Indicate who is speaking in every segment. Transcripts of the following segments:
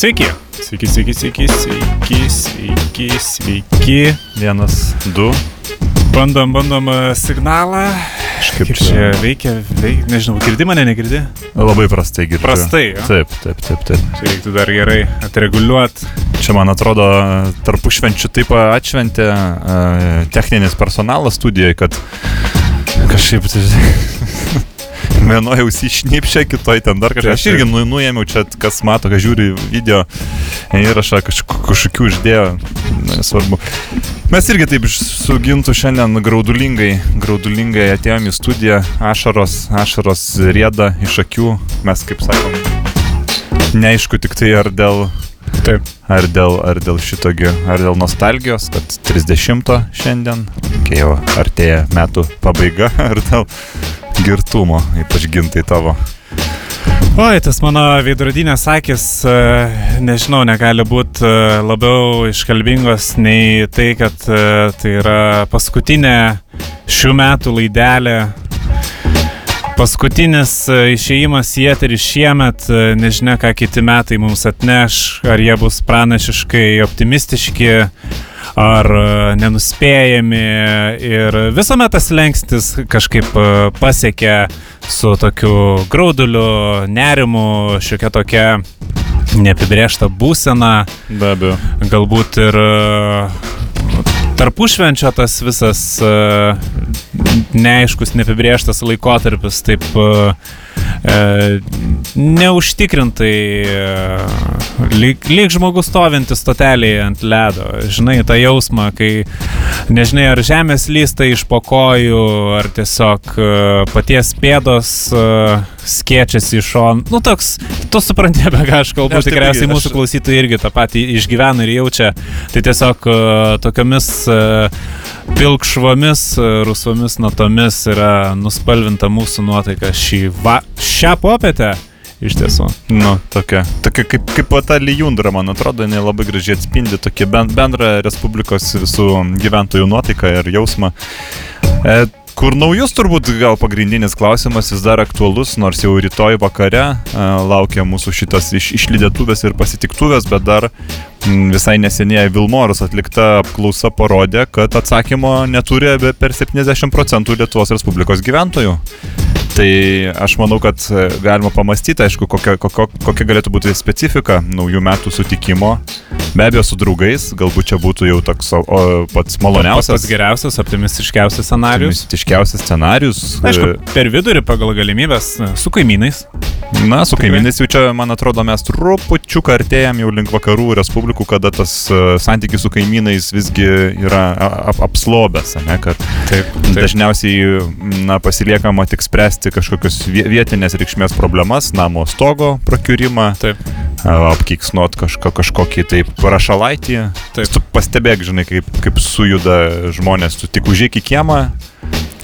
Speaker 1: Sveiki. Sveiki, sveiki, sveiki, sveiki, sveiki, sveiki.
Speaker 2: Vienas, du.
Speaker 1: Bandom, bandom e, signalą.
Speaker 2: Kažkaip
Speaker 1: Kaip čia veikia, veik, nežinau, girdi mane, negirdi?
Speaker 2: Labai prastai girdžiu.
Speaker 1: Prastai, jo?
Speaker 2: Taip, taip, taip, taip.
Speaker 1: Čia reiktų dar gerai atreguliuoti.
Speaker 2: Čia, man atrodo, tarpu švenčių taip atšventė uh, techninis personalas studijoje, kad kažkaip tai... Vienoje ausį šnipšė, kitoje ten dar kažką. Aš irgi nu, nuėmiau čia, kas mato, kad žiūri video įrašą, kažkokių uždėjo, nesvarbu. Mes irgi taip su Gintu šiandien graudulingai, graudulingai atėjome į studiją, ašaros, ašaros rėda iš akių, mes kaip sakom, neaišku tik tai ar dėl
Speaker 1: Taip.
Speaker 2: Ar dėl, ar dėl šitogi, ar dėl nostalgijos, kad 30 šiandien, kai jau artėja metų pabaiga, ar dėl girtumo, ypač gintai tavo.
Speaker 1: Oi, tas mano veidrodinės akis, e, nežinau, negali būti e, labiau iškalbingos nei tai, kad e, tai yra paskutinė šių metų laidelė Paskutinis išėjimas į eterį šiemet, nežinia, ką kiti metai mums atneš, ar jie bus pranašiškai optimistiški, ar nenuspėjami ir visuomet tas lengstis kažkaip pasiekia su tokiu grauduliu, nerimu, šiokia tokia neapibriešta būsena.
Speaker 2: Be abejo.
Speaker 1: Galbūt ir tarpušvenčio tas visas uh, neaiškus, neapibrieštas laikotarpis taip uh, neužtikrintai, lyg, lyg žmogus stovintis stotelėje ant ledo. Žinai, tą jausmą, kai nežinai, ar žemės lysta iš pokojų, ar tiesiog paties pėdos skiečiasi iš šon. Nu, toks, tu supranti, apie ką aš kalbu, tikriausiai irgi, mūsų aš... klausytojai irgi tą patį išgyvena ir jaučia. Tai tiesiog tokiamis pilkšvomis, rusvomis natomis yra nuspalvinta mūsų nuotaika šį va, šią popietę. Iš tiesų.
Speaker 2: Nu, tokia. Tokia kaip, kaip ta lijundra, man atrodo, jinai labai gražiai atspindi tokia bendrą Respublikos visų gyventojų nuotaiką ir jausmą. E, Kur naujus turbūt gal pagrindinis klausimas vis dar aktualus, nors jau rytoj vakare a, laukia mūsų šitas iš, išlydėtuvės ir pasitiktuvės, bet dar m, visai neseniai Vilmorus atlikta apklausa parodė, kad atsakymo neturi per 70 procentų Lietuvos Respublikos gyventojų. Tai aš manau, kad galima pamastyti, aišku, kokia, kokia, kokia galėtų būti specifika naujų metų sutikimo. Be abejo, su draugais, galbūt čia būtų jau toks o, pats maloniausias.
Speaker 1: Pats geriausias, optimistiškiausias scenarius.
Speaker 2: Optimistiškiausias scenarius.
Speaker 1: Aišku, per vidurį pagal galimybės su kaimynais.
Speaker 2: Na, su kaimynais jau čia, man atrodo, mes trupučiu artėjam jau link vakarų respublikų, kada tas santykis su kaimynais visgi yra ap apslobęs, ne, kad taip, taip. dažniausiai na, pasiliekama tik spręsti kažkokius vietinės reikšmės problemas, namo stogo prakiurimą, apkiksnuot kažko, kažkokį taip rašalaitį. Taip. Tu pastebėk, žinai, kaip, kaip sujuda žmonės, tu tik užėk į kiemą,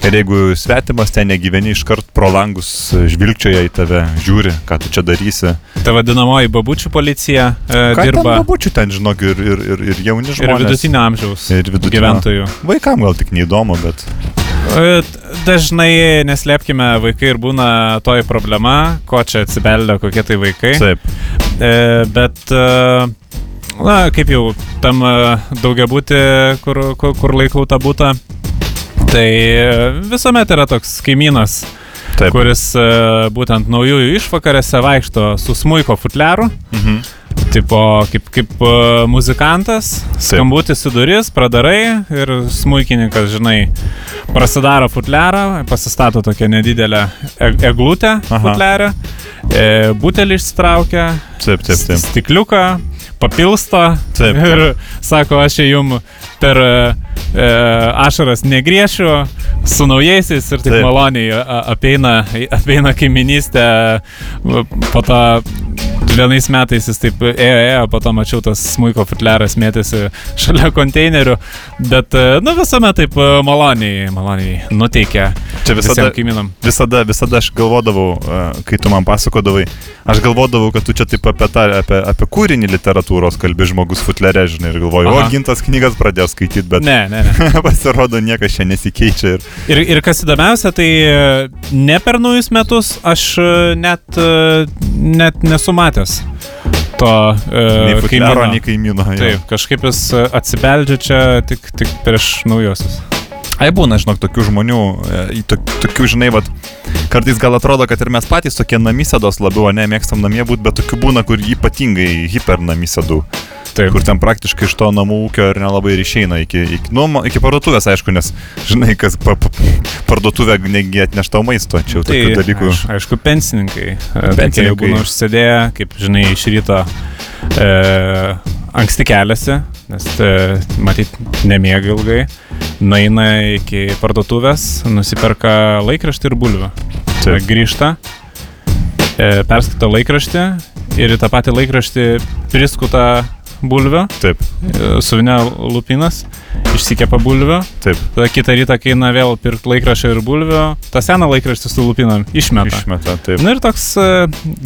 Speaker 2: Ir jeigu svetimas ten negyveni, iškart pro langus žvilgčioja į tave, žiūri, ką tu čia darysi.
Speaker 1: Ta vadinamoji babučių policija e, ką dirba.
Speaker 2: Ten babučių ten, žinok, ir, ir, ir, ir jauni žmonės.
Speaker 1: Ir vidutinio amžiaus ir vidutinio. gyventojų.
Speaker 2: Vaikam gal tik neįdomu, bet.
Speaker 1: E, dažnai, neslėpkime, vaikai ir būna toji problema, ko čia atsibeldė kokie tai vaikai.
Speaker 2: Taip.
Speaker 1: E, bet, e, na, kaip jau tam daugiabūti, kur, kur, kur laikau tą būtą, Tai visuomet yra toks kaimynas, Taip. kuris e, būtent naujųjų išvakarėse vaikšto su smuiko futleru. Mhm. Tipo, kaip, kaip e, muzikantas, skambutis į duris, pradarai ir smūkininkas, žinai, prasidaro futlerą, pasistato tokią nedidelę e, eglutę futlerę, e, butelį išsitraukia,
Speaker 2: taip, taip, taip.
Speaker 1: stikliuką, papilsto
Speaker 2: taip.
Speaker 1: ir sako, aš jums per e, ašaras negriešiu su naujaisiais ir taip, taip. maloniai apeina, apeina kaiminystę, po to vienais metais jis taip ėjo, ėjo, po to mačiau tas smūko futleras mėtėsi šalia konteinerių, bet, e, nu, visuomet taip e, maloniai, maloniai nuteikia. Čia visada,
Speaker 2: visada, visada aš galvodavau, e, kai tu man pasakodavai, aš galvodavau, kad tu čia taip apie, tą, apie, apie kūrinį literatūros kalbi žmogus futlerė, žinai, ir galvoju, Aha. o gintas knygas pradėjo skaityti, bet
Speaker 1: ne, ne, ne.
Speaker 2: pasirodo niekas čia nesikeičia. Ir...
Speaker 1: Ir, ir kas įdomiausia, tai ne per naujus metus aš net, net nesu matęs nematęs to e,
Speaker 2: futliaro,
Speaker 1: kaimyno.
Speaker 2: nei kaimyno. jo.
Speaker 1: Taip, kažkaip jis e, atsibeldžia čia tik, tik prieš naujosius.
Speaker 2: Ai būna, žinok, tokių žmonių, e, tokių, žinai, vat, kartais gal atrodo, kad ir mes patys tokie namysėdos labiau, ne, mėgstam namie būti, bet tokių būna, kur ypatingai hiper namysėdų,
Speaker 1: Taip.
Speaker 2: kur ten praktiškai iš to namų ūkio ir nelabai ir išeina iki, iki, nu, iki parduotuvės, aišku, nes, žinai, kas pa, pa, parduotuvė negi atnešto maisto, čia jau
Speaker 1: Tai,
Speaker 2: tokių dalykų.
Speaker 1: aiš- aišku, pensininkai. E,
Speaker 2: Pensininkai.
Speaker 1: būna užsėdėję, kaip žinai, iš ryto e, anksti keliasi, nes e, matyt, nemiega ilgai. Naina iki parduotuvės, nusiperka laikraštį ir bulvių.
Speaker 2: Taip.
Speaker 1: Grįžta, e, perskaito laikraštį ir į tą patį laikraštį priskuta bulvių,
Speaker 2: Taip,
Speaker 1: e, suvinė lupinas, išsikepa bulvių,
Speaker 2: taip,
Speaker 1: tada kitą rytą, kai eina vėl pirkti laikraštį ir bulvių, tą seną laikraštį su lupinam išmeta.
Speaker 2: išmeta, taip.
Speaker 1: Na ir toks e,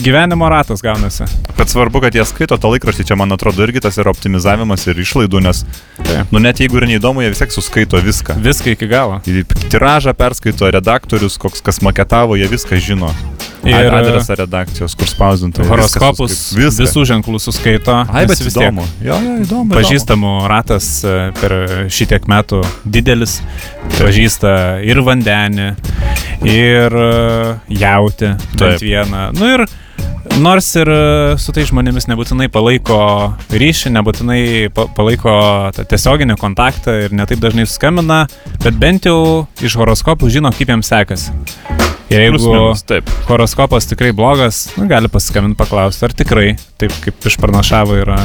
Speaker 1: gyvenimo ratas gaunasi.
Speaker 2: Bet svarbu, kad jie skaito tą laikraštį, čia man atrodo irgi tas yra optimizavimas ir išlaidų, nes,
Speaker 1: Taip.
Speaker 2: nu net jeigu ir neįdomu, jie vis tiek suskaito viską.
Speaker 1: Viską iki galo.
Speaker 2: Tiražą perskaito redaktorius, koks kas maketavo, jie viską žino. Ir adresą redakcijos, kur spausdinta.
Speaker 1: horoskopus,
Speaker 2: Viską.
Speaker 1: visų ženklų suskaito.
Speaker 2: Ai, bet
Speaker 1: vis
Speaker 2: įdomu. Jo, jo, įdomu.
Speaker 1: Pažįstamų ratas e, per šitiek metų didelis, pažįsta ir vandenį, ir e, jauti, bent vieną. Nu ir nors ir e, su tai žmonėmis nebūtinai palaiko ryšį, nebūtinai pa palaiko tiesioginį kontaktą ir netaip dažnai skambina, bet bent jau iš horoskopų žino, kaip jiems sekasi. Ir jeigu
Speaker 2: minus, taip.
Speaker 1: horoskopas tikrai blogas, nu, gali pasiskambinti paklausti, ar tikrai taip kaip išpranašavo yra.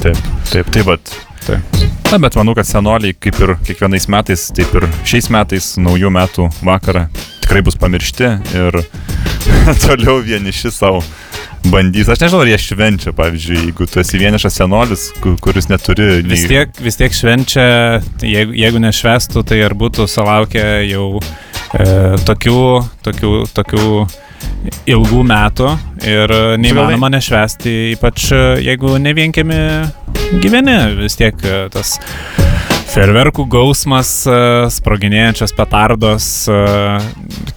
Speaker 2: Taip, taip, taip, bet.
Speaker 1: Taip.
Speaker 2: Na, bet manau, kad senoliai, kaip ir kiekvienais metais, taip ir šiais metais, naujų metų vakarą, tikrai bus pamiršti ir toliau vieniši savo bandys. Aš nežinau, ar jie švenčia, pavyzdžiui, jeigu tu esi vienišas senolis, ku- kuris neturi... nei-
Speaker 1: Vis tiek, vis tiek švenčia, jeigu, jeigu nešvestų, tai ar būtų sulaukę jau e, tokių, tokių, tokių ilgų metų ir neįmanoma nešvesti, ypač e, jeigu ne vienkiami gyveni, vis tiek e, tas Ferverkų gausmas, e, sproginėjančios petardos, e,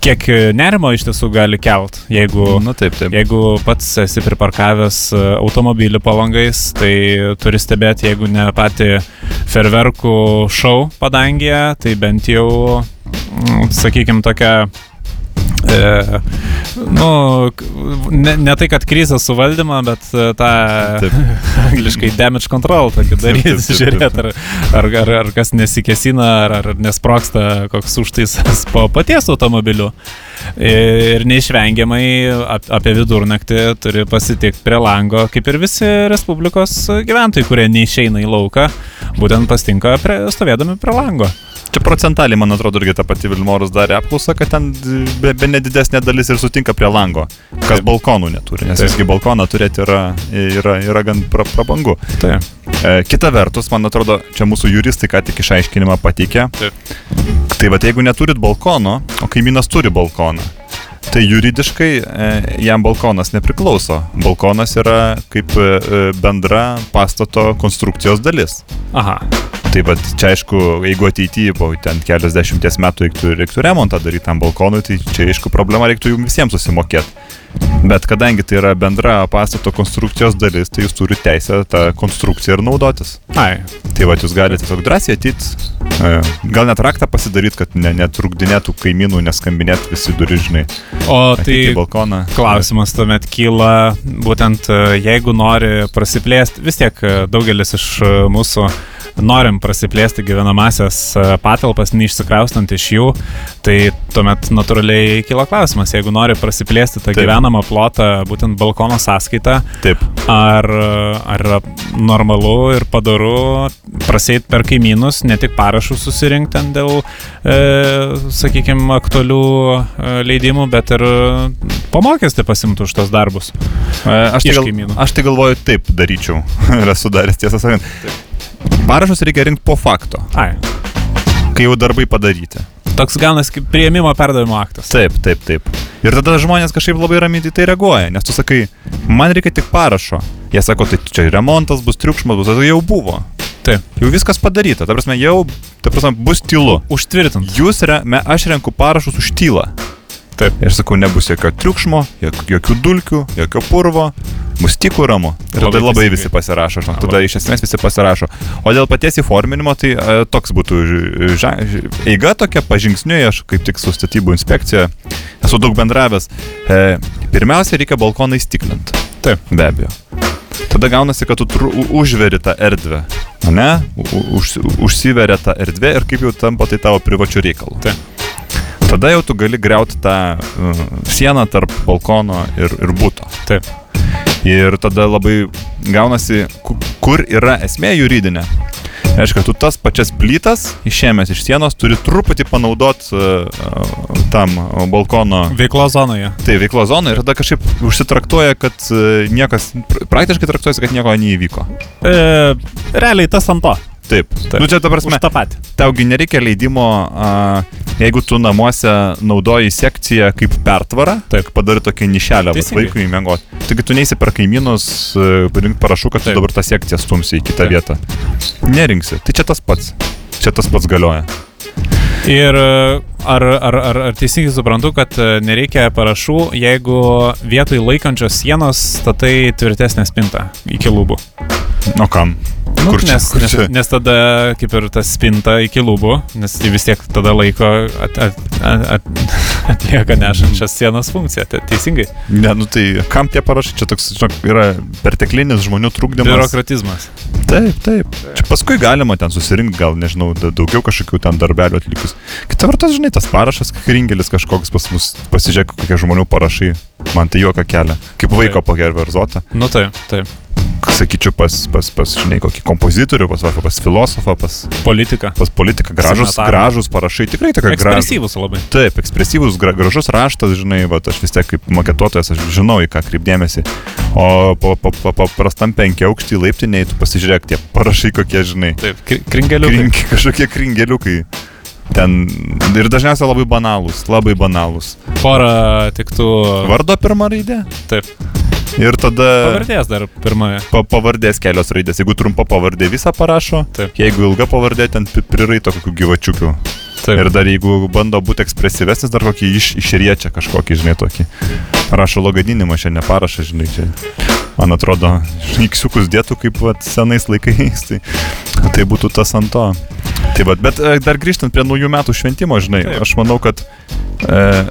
Speaker 1: kiek nerimo iš tiesų gali kelt, jeigu
Speaker 2: Na, taip, taip.
Speaker 1: Jeigu pats esi priparkavęs e, automobilį po langais, tai turi stebėti, jeigu ne patį ferverkų šou padangėje, tai bent jau, sakykime, tokia E, nu, ne, ne tai, kad krizę suvaldymą, bet e, tą
Speaker 2: Taip.
Speaker 1: angliškai damage control tokį daryti, žiūrėti, ar, ar, ar, ar kas nesikesina, ar, ar nesproksta koks užtaisas po paties automobiliu. Ir neišvengiamai ap, apie vidurnaktį turi pasitikti prie lango, kaip ir visi Respublikos gyventojai, kurie neišeina į lauką, būtent pastinka prie, stovėdami prie lango.
Speaker 2: Čia procentaliai, man atrodo, irgi ta pati Vilmorus darė apklausą, kad ten be, be nedidesnė dalis ir sutinka prie lango, kas
Speaker 1: Taip.
Speaker 2: balkonų neturi, nes
Speaker 1: Taip.
Speaker 2: visgi balkoną turėti yra, yra, yra gan pra, prabangu.
Speaker 1: Tai.
Speaker 2: E, kita vertus, man atrodo, čia mūsų juristai ką tik išaiškinimą pateikė.
Speaker 1: Taip.
Speaker 2: Tai va, jeigu neturit balkono, o kaimynas turi balkoną, tai juridiškai e, jam balkonas nepriklauso. Balkonas yra kaip e, e, bendra pastato konstrukcijos dalis.
Speaker 1: Aha.
Speaker 2: Tai va, čia aišku, jeigu ateityje po ten keliasdešimties metų reiktų, reiktų remontą daryti tam balkonui, tai čia aišku problema reiktų jums visiems susimokėti. Bet kadangi tai yra bendra pastato konstrukcijos dalis, tai jūs turite teisę tą konstrukciją ir naudotis.
Speaker 1: Ai.
Speaker 2: Tai va, jūs galite tiesiog drąsiai ateit, e, gal net raktą pasidaryti, kad ne, netrukdinėtų kaimynų, neskambinėtų visi durys, žinai.
Speaker 1: O tai
Speaker 2: balkoną.
Speaker 1: Klausimas tuomet kyla, būtent e, jeigu nori prasiplėsti, vis tiek e, daugelis iš mūsų norim prasiplėsti gyvenamasias e, patalpas, neišsikraustant iš jų, tai tuomet natūraliai kyla klausimas, jeigu nori prasiplėsti tą
Speaker 2: Taip.
Speaker 1: gyvenamą plotą būtent balkono sąskaitą,
Speaker 2: Taip.
Speaker 1: ar, ar yra normalu ir padaru praseit per kaimynus, ne tik parašų susirinkti ten dėl, e, sakykime, aktualių e, leidimų, bet ir po mokestį pasimtų už tos darbus.
Speaker 2: E, Aš tai, gal, aš tai galvoju, taip daryčiau. Esu daręs, tiesą sakant. Parašus reikia rinkti po fakto,
Speaker 1: Ai,
Speaker 2: kai jau darbai padaryti.
Speaker 1: toks gaunasi kaip prieimimo perdavimo aktas.
Speaker 2: Taip, taip, taip. Ir tada žmonės kažkaip labai ramiai į tai reaguoja, nes tu sakai, man reikia tik parašo. Jie sako, tai čia remontas bus, triukšmas bus, tai jau buvo.
Speaker 1: Taip.
Speaker 2: Jau viskas padaryta, ta prasme, jau, ta prasme, bus tylu.
Speaker 1: Užtvirtint.
Speaker 2: Jūs, re, me, aš renku parašus už tylą.
Speaker 1: Taip.
Speaker 2: Ir sakau, nebus jokio triukšmo, jok, jokių dulkių, jokio purvo, bus tik ramu. Ir
Speaker 1: Labai
Speaker 2: tada labai
Speaker 1: teisingai.
Speaker 2: visi pasirašo, žinok, tada iš esmės visi pasirašo. O dėl paties įforminimo, tai e, toks būtų ža, ž- eiga tokia pažingsniui, aš kaip tik su statybų inspekcija esu daug bendravęs. E, pirmiausia, reikia balkoną įstiklinti.
Speaker 1: Taip.
Speaker 2: Be abejo. Tada gaunasi, kad tu užveri tą erdvę. Ne? Už, užsiveria tą erdvę ir kaip jau tampa tai tavo privačių reikalų.
Speaker 1: Taip.
Speaker 2: Tada jau tu gali greuti tą uh, sieną tarp balkono ir, ir būto.
Speaker 1: Taip.
Speaker 2: Ir tada labai gaunasi, ku- kur yra esmė juridinė. Reiškia, tu tas pačias plytas išėmęs iš sienos turi truputį panaudot uh, uh, tam uh, balkono
Speaker 1: Veiklos zonoje.
Speaker 2: Tai veiklo zona ir tada kažkaip užsitraktuoja, kad e, niekas, pr- praktiškai traktuojasi, kad nieko neįvyko.
Speaker 1: E, realiai tas ant to.
Speaker 2: Taip.
Speaker 1: Taip.
Speaker 2: Nu čia ta prasme,
Speaker 1: Už tą patį.
Speaker 2: taugi nereikia leidimo, a, jeigu tu namuose naudoji sekciją kaip pertvarą,
Speaker 1: Taip.
Speaker 2: padarai tokią nišelę vaikui įmėgoti. Taigi tu neįsi per kaimynus, rinkti parašų, kad tu
Speaker 1: Taip.
Speaker 2: dabar tą sekciją stumsi į kitą
Speaker 1: Taip.
Speaker 2: vietą. Nerinksi. Tai čia tas pats. Čia tas pats galioja.
Speaker 1: Ir e, ar, ar, ar, ar teisingai suprantu, kad e, nereikia parašų, jeigu vietoj laikančios sienos statai tvirtesnę spintą iki lūbų?
Speaker 2: O kam?
Speaker 1: Nu,
Speaker 2: Kur čia-
Speaker 1: nes,
Speaker 2: kur
Speaker 1: nes,
Speaker 2: čia?
Speaker 1: nes tada kaip ir ta spinta iki lūbų, nes tai vis tiek tada laiko at, at, at, at, atlieka nešančias sienos funkciją. Te- Teisingai.
Speaker 2: Ne, nu tai kam tie parašai? Čia toks, žinok, yra perteklinis žmonių trukdymas.
Speaker 1: Biurokratizmas.
Speaker 2: Taip, taip. Čia paskui galima ten susirinkti, gal nežinau, da- daugiau kažkokių ten darbelių atlikus. Kita vertus, žinai, tas parašas, kringelis kažkoks pas mus, pasižiūrėk, kokie žmonių parašai. Man tai juoka kelia. Kaip vaiko pagerverzota.
Speaker 1: Nu taip, taip.
Speaker 2: Sakyčiau, pas, pas, pas, žinai, kokį kompozitorių, pas, va, pas filosofą, pas,
Speaker 1: Politika.
Speaker 2: pas politiką. Gražus, gražus parašai, tikrai tikrai gražus.
Speaker 1: Ekspresyvus labai.
Speaker 2: Taip, ekspresyvus, gra, gražus raštas, žinai, va, aš vis tiek kaip maketuotojas, aš žinau, į ką kreipdėmėsi. O paprastam penkia aukštį laiptiniai, tu pasižiūrėk, tie parašai kokie, žinai.
Speaker 1: Taip, kri- kringeliukai.
Speaker 2: Krink, kažkokie kringeliukai. Ten ir dažniausiai labai banalūs, labai banalūs.
Speaker 1: Porą tik tų.
Speaker 2: Vardo pirmą raidę.
Speaker 1: Taip.
Speaker 2: Ir tada
Speaker 1: Pavardės dar pirmoje.
Speaker 2: pa, pavardės kelios raidės. Jeigu trumpa pavardė visą parašo,
Speaker 1: Taip.
Speaker 2: jeigu ilga pavardė, ten priraito kokių gyvačiukių.
Speaker 1: Taip.
Speaker 2: Ir dar jeigu bando būti ekspresyvesnis, dar kokį iš, išriečia kažkokį, žinai, tokį. Rašo logadinimą, šiandien neparašo, žinai, čia. Man atrodo, iksiukus dėtų kaip vat, senais laikais, tai, tai būtų tas ant to. Tai vat, bet e, dar grįžtant prie naujų metų šventimo, žinai.
Speaker 1: Taip.
Speaker 2: aš manau, kad e,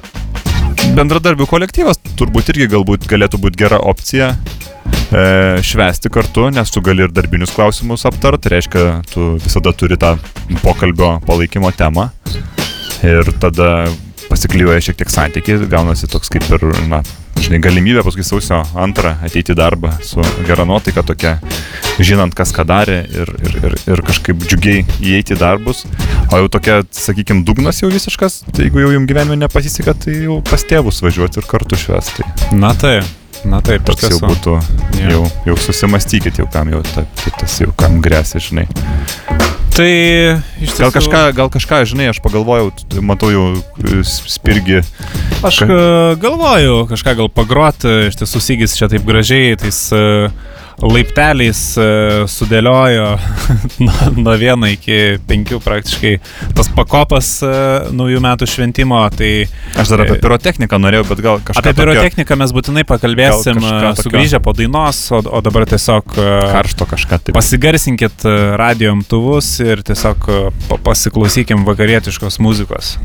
Speaker 2: bendradarbių kolektyvas turbūt irgi galbūt galėtų būti gera opcija e, švesti kartu, nes tu gali ir darbinius klausimus aptart, tai reiškia, tu visada turi tą pokalbio palaikymo temą. Ir tada pasiklyvoja šiek tiek santykiai, gaunasi toks kaip ir, na, žinai, galimybė paskui sausio antrą ateiti į darbą su gera nuotaika tokia, žinant, kas ką darė ir, ir, ir, ir kažkaip džiugiai įeiti į darbus. O jau tokia, sakykime, dugnas jau visiškas, tai jeigu jau jums gyvenime nepasiseka, tai jau pas tėvus važiuoti ir kartu švesti. Tai
Speaker 1: Na taip. Na taip,
Speaker 2: toks jau būtų,
Speaker 1: Jo.
Speaker 2: jau, jau susimastykit, jau kam jau ta, ta, tas jau kam grėsia, žinai.
Speaker 1: Tai iš tiesų.
Speaker 2: Gal kažką, gal kažką, žinai, aš pagalvojau, matau jau e, spirgi.
Speaker 1: Aš e, galvoju, kažką gal pagroti, iš tiesų Sygis čia taip gražiai, tais e, laipteliais e, sudėliojo nuo, nuo vieno iki penkių praktiškai tas pakopas e, naujų metų šventimo. Tai
Speaker 2: Aš dar apie
Speaker 1: E,
Speaker 2: pirotechniką norėjau, bet gal kažką
Speaker 1: apie pirotechniką mes būtinai pakalbėsim
Speaker 2: tokio-
Speaker 1: sugrįžę po dainos, o, o dabar tiesiog
Speaker 2: karšto kažką taip.
Speaker 1: pasigarsinkit radio imtuvus ir tiesiog pa- pasiklausykim vakarietiškos muzikos.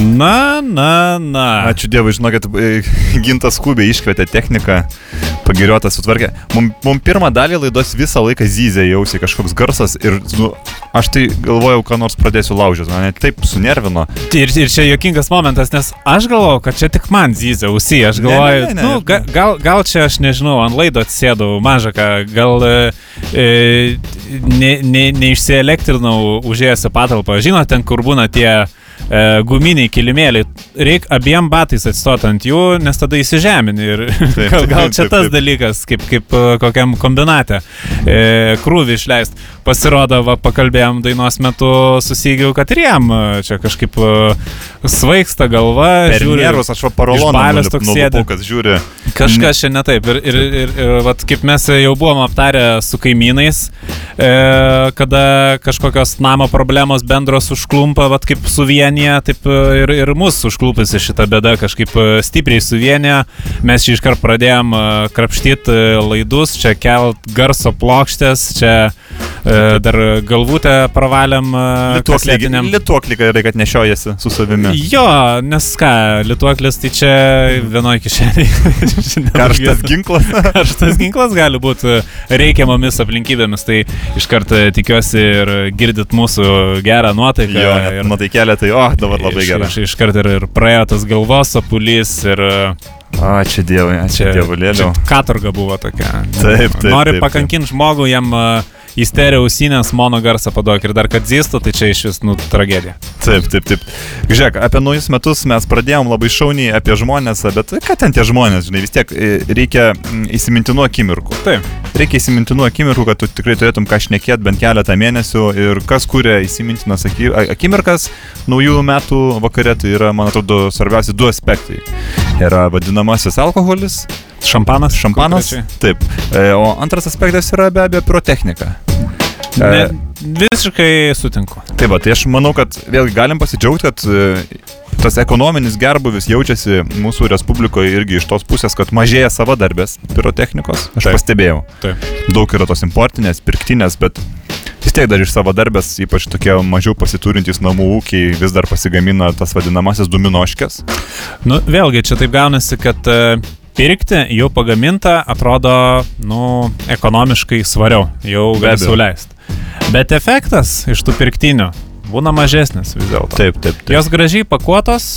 Speaker 1: Na, na, na.
Speaker 2: Ačiū Dievui, žinokit, Gintas Kubė iškvietė techniką, pagiriotą sutvarkė. Mums mum pirmą dalį laidos visą laiką zyzė jausiai kažkoks garsas ir nu, aš tai galvojau, ką nors pradėsiu laužyti, mane taip sunervino.
Speaker 1: Ir, ir čia jokingas momentas, nes aš galvojau, kad čia tik man zyzia ausį. Aš
Speaker 2: Ne, ne,
Speaker 1: galvoju,
Speaker 2: ne, ne,
Speaker 1: nu,
Speaker 2: ne.
Speaker 1: ga, gal, gal čia aš nežinau, ant laido atsėdau mažą ką, gal e, e, ne, ne, neišsielektrinau užėjęs į patalpą. Žinot, ten kur būna tie e, guminiai kilimėliai, reikia abiem batais atstot ant jų, nes tada įsižemini. Ir
Speaker 2: Taip,
Speaker 1: gal, gal čia
Speaker 2: taip,
Speaker 1: tas
Speaker 2: taip.
Speaker 1: dalykas, kaip, kaip e, kokiam kombinate. E, krūvį išleist. Pasirodo, va, pakalbėjom dainos metu, susigiau, kad ir jam e, čia kažkaip e, svaigsta galva.
Speaker 2: Per
Speaker 1: žiūri-
Speaker 2: nervus aš
Speaker 1: baliaus toks
Speaker 2: kas žiūri.
Speaker 1: Kažkas čia ne taip. Ir, ir, ir, ir vat, kaip mes jau buvom aptarę su kaimynais, e, kada kažkokios namo problemos bendros užklumpa, vat, kaip suvienyti vienyje, taip e, ir, ir mūsų užklupusi šitą bėdą kažkaip e, stipriai suvienė. Mes čia iškart pradėjom e, krapštyti laidus, čia kelt garso plokštės, čia dar galvutę pravalėm kasletiniam.
Speaker 2: Lituoklį gerai, kad nešiojasi su savimi.
Speaker 1: Jo, nes ką, lituoklis tai čia vienoje kišenėje.
Speaker 2: Karštas ginklas.
Speaker 1: Karštas ginklas gali būti reikiamomis aplinkybėmis, tai iškart tikiuosi ir girdit mūsų gerą nuotaiką.
Speaker 2: Jo,
Speaker 1: ir,
Speaker 2: ir nuotaikėlė, tai, o, dabar labai
Speaker 1: iš,
Speaker 2: gerai.
Speaker 1: Iš, iškart ir, ir praėjo tas galvos apulys ir
Speaker 2: Ačiū Dievui, ačiū Dievulėliu.
Speaker 1: katorga buvo tokia.
Speaker 2: Taip, taip,
Speaker 1: Nori pakankinti žmogų, jam uh, į stereo ausinės mono garsą paduok ir dar kad zystų, tai čia iš vis, nu, tragedija.
Speaker 2: Taip, taip, taip. Žiūrėk, apie naujus metus mes pradėjom labai šauniai apie žmonės, bet ką ten tie žmonės, žinai, vis tiek e, reikia mm, įsimintinų akimirkų.
Speaker 1: Taip.
Speaker 2: Reikia įsimintinų akimirkų, kad tu tikrai turėtum ką šnekėti bent keletą mėnesių ir kas kuria įsimintinas akimirkas naujų metų vakare, tai yra, man atrodo, svarbiausi du aspektai. Yra vadinamasis alkoholis,
Speaker 1: Šampanas.
Speaker 2: šampanas.
Speaker 1: konkrečiai.
Speaker 2: Taip. E, O antras aspektas yra be abejo pirotechnika. E,
Speaker 1: Ne, visiškai sutinku.
Speaker 2: Tai va, tai aš manau, kad vėlgi galim pasidžiaugti, kad e, tas ekonominis gerbuvis jaučiasi mūsų Respublikoje irgi iš tos pusės, kad mažėja savadarbės pirotechnikos. Aš
Speaker 1: Taip.
Speaker 2: pastebėjau.
Speaker 1: Taip.
Speaker 2: Daug yra tos importinės, pirktinės, bet vis tiek dar iš savadarbės, ypač tokie mažiau pasiturintys namų ūkiai, vis dar pasigamina tas vadinamasis duminoškės.
Speaker 1: Nu, vėlgi, čia taip gaunasi, kad e, pirkti jau pagamintą atrodo, nu, ekonomiškai svariau, jau gali sauliaisti. Bet efektas iš tų pirktinių būna mažesnis vis dėlto.
Speaker 2: Taip, taip, taip.
Speaker 1: Jos gražiai pakuotos,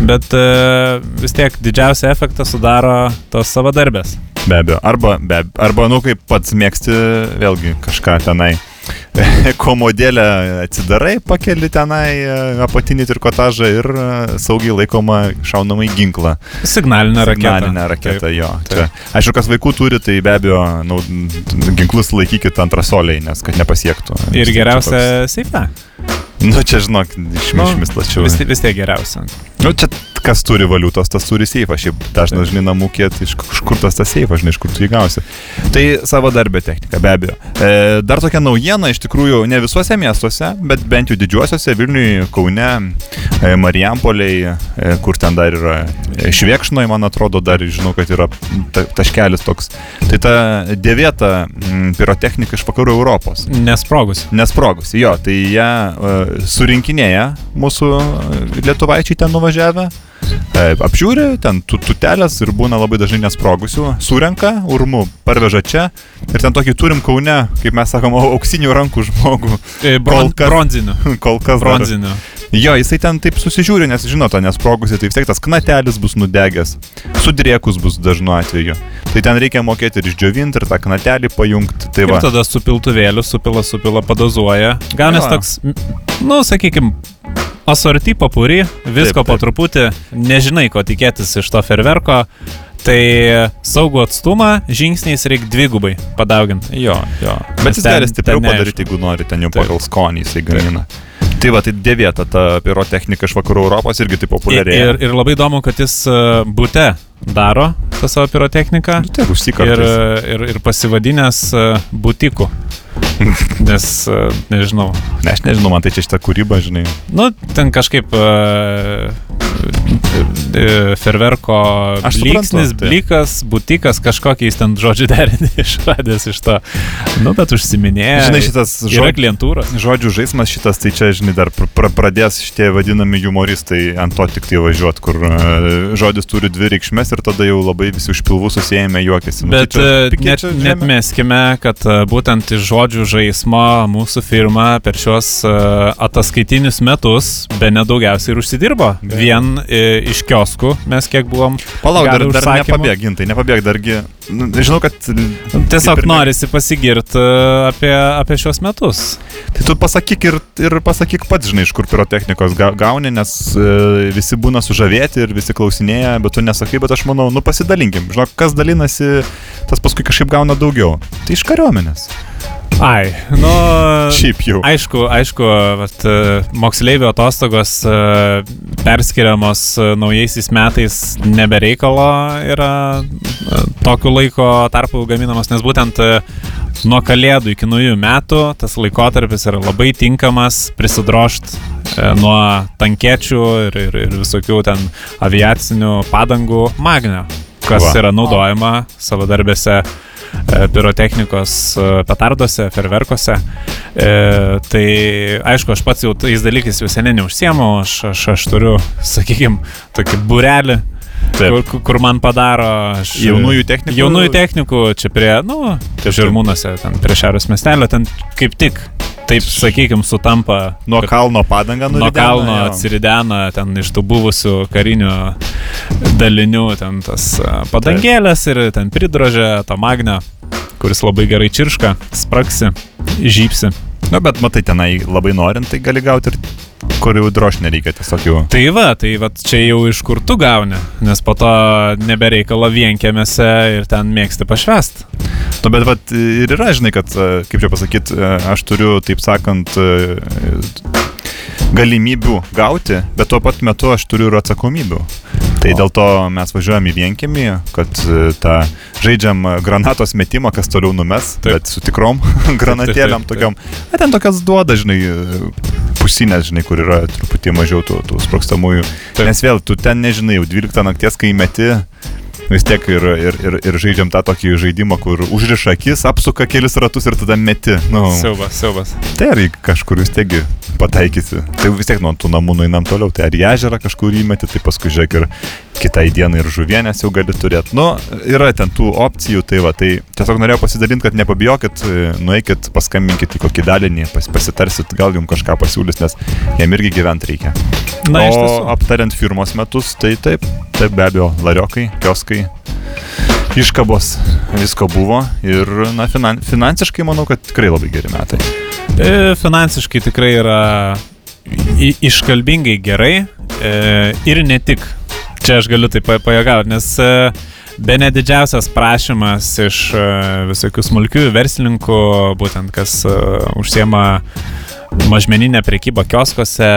Speaker 1: bet e, vis tiek didžiausią efektą sudaro tos savadarbės.
Speaker 2: Be abejo. Arba, be, arba, nu, kaip pats mėgsti, vėlgi kažką tenai. Komodėlę atsidarai, pakeli tenai e, apatinį trikotažą ir e, saugiai laikoma šaunamą į ginklą.
Speaker 1: Signalinė raketa.
Speaker 2: Signalinė raketa,
Speaker 1: Taip.
Speaker 2: jo.
Speaker 1: taip.
Speaker 2: Aišku, kas vaikų turi, tai be abejo, nu, ginklus laikykit ant rasoliai, nes kad nepasiektų.
Speaker 1: Ir geriausia seife.
Speaker 2: Nu, čia žinok, išmišmis plačiau.
Speaker 1: Vis, vis tiek geriausia.
Speaker 2: Nu, čia kas turi valiutos, tas turi seifą. Šiaip dažnai, žinai, namų kiet, iš, kur tas tas seifas, žinai, iš kur tu jį gausi. Tai savo darbę technika, be abejo. E, dar tokia naujiena, iš tikrųjų, ne visuose miestuose, bet bent jau didžiuosiuose, Vilniui, Kaune, e, Marijampoliai, e, kur ten dar yra e, Švėkšnoj, man atrodo, dar žinau, kad yra ta, taškelis toks. Tai ta dėvėta pirotechnika iš vakarų Europos.
Speaker 1: Nesprogus.
Speaker 2: Nesprogusi, jo, tai ją surinkinėja mūsų e, lietuvaičiai ten nuvažiavę, e, apžiūri, ten tu- tutelės ir būna labai dažnai nesprogusių, surenka, urmu, parveža čia ir ten tokį turim kaune, kaip mes sakom, au- auksinių rankų žmogų,
Speaker 1: E, Bron,
Speaker 2: Kol kas-
Speaker 1: bronzinių.
Speaker 2: kol kas. dar-
Speaker 1: Bronzinių.
Speaker 2: Jo, jisai ten taip susižiūri, nes žino tą nesprogusi, tai vis tiek tas knatelis bus nudegęs, sudriekus bus dažnu atveju. Tai ten reikia mokėti ir išdžiovinti, ir tą knatelį pajungti. Tai
Speaker 1: Ir
Speaker 2: va.
Speaker 1: tada su piltuvėliu, supila, supila, padozuoja. Gaunės toks, nu, sakykime, asorti papuri, visko
Speaker 2: Taip,
Speaker 1: po
Speaker 2: taip.
Speaker 1: truputį, nežinai, ko tikėtis iš to ferverko. Tai saugų atstumą žingsniais reikia dvigubai padauginti.
Speaker 2: Jo, jo. Bet jis gali stipriau padaryti, jeigu nori, ten jau
Speaker 1: Taip.
Speaker 2: pagal skonį jisai gamina. Tai va, tai dėvėta ta pirotechnika iš vakarų Europos irgi taip populiarėja.
Speaker 1: ir, ir labai įdomu, kad jis e, bute daro tą savo pirotechniką.
Speaker 2: Nu, taip,
Speaker 1: Ir,
Speaker 2: užsikartas.
Speaker 1: ir, ir pasivadinęs e, butiku. Nes, e, nežinau,
Speaker 2: Ne, aš nežinau, man tai čia šitą kūrybą, žinai.
Speaker 1: Nu, ten kažkaip uh, ferverko
Speaker 2: suprantu, tai.
Speaker 1: blikas, butikas, kažkokiais ten žodžių derinį išradęs iš to. Nu, bet užsiminėja.
Speaker 2: Žinai, šitas žodžių,
Speaker 1: klientūros.
Speaker 2: žodžių žaidimas šitas, tai čia, žinai, dar pr pr pradės šitie vadinami humoristai ant to tik tai važiuoti, kur e, žodis turi dvi reikšmės ir tada jau labai visi už pilvų susijęme juokiasi. Nu, tai
Speaker 1: Bet
Speaker 2: čia
Speaker 1: e,
Speaker 2: pikė
Speaker 1: net,
Speaker 2: čia
Speaker 1: net meskime, kad būtent iš žodžių žaismo mūsų firma per šios e, ataskaitinius metus be nedaugiausiai ir užsidirbo. Vien e, iš kioskų mes kiek buvom.
Speaker 2: Palauk, dar, dar
Speaker 1: užsakymų.
Speaker 2: nepabėg, dargi. Nu, žinau, kad...
Speaker 1: Tiesiog
Speaker 2: ne-
Speaker 1: norisi pasigirti apie, apie šios metus.
Speaker 2: Tai tu pasakyk ir, ir pasakyk pats, žinai, iš kur pirotechnikos ga- gauni, nes e, visi būna sužavėti ir visi klausinėja, bet tu nesakai, bet aš manau, nu pasidalinkim. Žinok, kas dalinasi, tas paskui kažkaip gauna daugiau. Tai iš kariuomenės.
Speaker 1: Ai, nu.
Speaker 2: Šiaip jau.
Speaker 1: Aišku, aišku, vat, e, moksleivio atostogos e, perskiriamos e, naujaisiais metais nebereikalo yra tokiu laiko tarpu gaminamos, nes būtent nuo kalėdų iki naujų metų tas laikotarpis yra labai tinkamas prisidrošt nuo tankiečių ir, ir, ir visokių ten aviacinių padangų magnio, kas
Speaker 2: Va.
Speaker 1: yra naudojama savo darbėse e, pirotechnikos e, petarduose, ferverkuose. E, tai aišku, aš pats jau tais dalykais jau seniai neužsiemu, aš, aš, aš turiu, sakykime, tokį burelį,
Speaker 2: Taip.
Speaker 1: kur, kur- man padaro aš,
Speaker 2: Jaunųjų technikų?
Speaker 1: Jaunųjų technikų, čia prie, nu. Žirmūnuose, ten prie Šiaurės miestelio, ten kaip tik, taip sakykime, sutampa.
Speaker 2: Nuo kalno padangą
Speaker 1: Nuo
Speaker 2: nuridena,
Speaker 1: kalno
Speaker 2: jo.
Speaker 1: atsiridena ten iš tų buvusių karinių dalinių, ten tas padangėlės ir ten pridrožė to magnio, kuris labai gerai čirška, spraksi, žypsi.
Speaker 2: Na, bet matai, tenai labai norint, tai gali gauti ir kur jau droš nereikia, tiesiog jau.
Speaker 1: Tai va, tai va čia jau iš kur tu gauni, nes po to nebereikalo vienkėmėse ir ten mėgsti pašvest.
Speaker 2: Nu, bet vat, ir yra, žinai, kad, e, kaip čia pasakyti, aš turiu, taip sakant, e, galimybių gauti, bet tuo pat metu aš turiu ir atsakomybių. Tai dėl to mes važiuojam į vienkėmį, kad e, tą žaidžiam granatos metimą, kas toliau numes,
Speaker 1: Taip.
Speaker 2: bet su tikrom granatėlėm tokiom. A, ten tokias duoda, žinai, pusinės, žinai, kur yra truputį mažiau tų, tų sprokstamųjų.
Speaker 1: Taip.
Speaker 2: Nes vėl, tu ten nežinai, jau 12 nakties, kai meti, vis tiek ir, ir, ir, ir žaidžiam tą tokį žaidimą, kur užriša akis, apsuka kelis ratus ir tada meti. Nu,
Speaker 1: Siaubas, siaubas.
Speaker 2: tai ar į kažkur vis tiekgi pataikysi. Tai vis tiek nuo tų namų nueinam toliau. Tai ar į ežerą kažkur įmeti, tai paskui žiūrėk ir kitai dienai ir žuvienės jau gali turėti. Nu, yra ten tų opcijų, tai va, tai tiesiog norėjau pasidalinti, kad nepabijokit, nueikit, paskambinkit į kokį dalinį, pas, pasitarsit, gal jums kažką pasiūlys, nes jam irgi gyventi reikia.
Speaker 1: Na,
Speaker 2: o aptariant firmos metus, tai taip, taip be abejo, lariokai, kioskai, iškabos, visko buvo ir, na, finan, finansiškai manau, kad tikrai labai geri metai.
Speaker 1: E, Finansiškai tikrai yra i- iškalbingai gerai e, ir ne tik. Čia aš galiu tai pajėgauti, nes e, be ne didžiausias prašymas iš e, visokių smulkių verslininkų, būtent kas e, užsiema mažmeninę prekybą kioskose.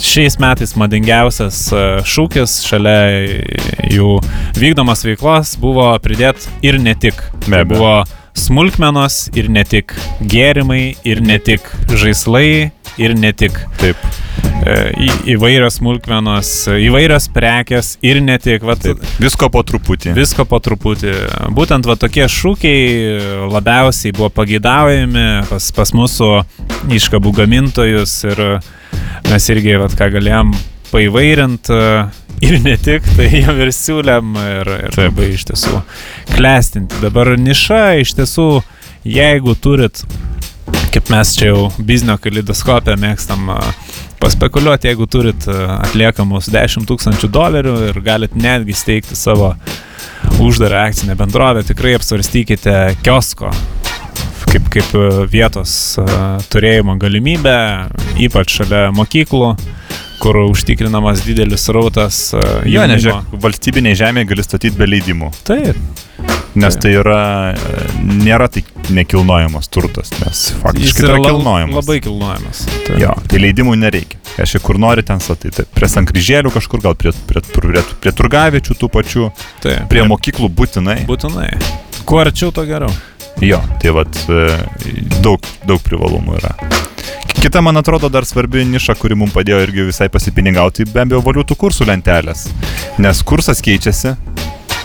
Speaker 1: Šiais metais madingiausias e, šūkis šalia jų vykdomos veiklos buvo pridėti ir ne tik.
Speaker 2: Be
Speaker 1: Tai
Speaker 2: abejo.
Speaker 1: buvo smulkmenos ir ne tik gėrimai, ir ne tik žaislai, ir ne tik
Speaker 2: Taip.
Speaker 1: E, į, įvairios smulkmenos, įvairios prekes ir ne tik. Vat,
Speaker 2: Taip. Visko po truputį.
Speaker 1: Visko po truputį. Būtent va tokie šūkiai labiausiai buvo pageidaujami pas, pas mūsų iškabų gamintojus ir mes irgi, va, ką galėjom paivairinti ir ne tik, tai jau ir siūlėm ir, ir
Speaker 2: Taip.
Speaker 1: labai iš tiesų klestinti. Dabar niša iš tiesų, jeigu turit, kaip mes čia jau biznio kalidoskopę mėgstam paspekuliuoti, jeigu turit a, atliekamus 10 tūkstančių dolerių ir galit netgi steigti savo uždarą akcinę bendrovę, tikrai apsvarstykite kiosko kaip, kaip e, vietos e, turėjimo galimybę, ypač šalia mokyklų, kur užtikrinamas didelis rautas. e,
Speaker 2: Jo, nežiūrėk, valstybiniai žemėje gali statyti be leidimų.
Speaker 1: Taip,
Speaker 2: Nes tai yra, nėra tai nekilnojamas turtas, nes faktiškai
Speaker 1: yra
Speaker 2: tai yra kilnojamas.
Speaker 1: labai kilnojamas. Taip.
Speaker 2: Jo, tai leidimų nereikia. Aš kur nori ten statai, tai prie sankryžėlių kažkur, gal prie, prie, prie, prie turgaviečių tų pačių,
Speaker 1: Taip.
Speaker 2: prie mokyklų būtinai.
Speaker 1: Būtinai. Kuo arčiau, to geriau.
Speaker 2: Jo, tai vad daug, daug privalumų yra. Kita, man atrodo, dar svarbi niša, kuri mums padėjo irgi visai pasipinigauti, be abejo, valiutų kursų lentelės. Nes kursas keičiasi,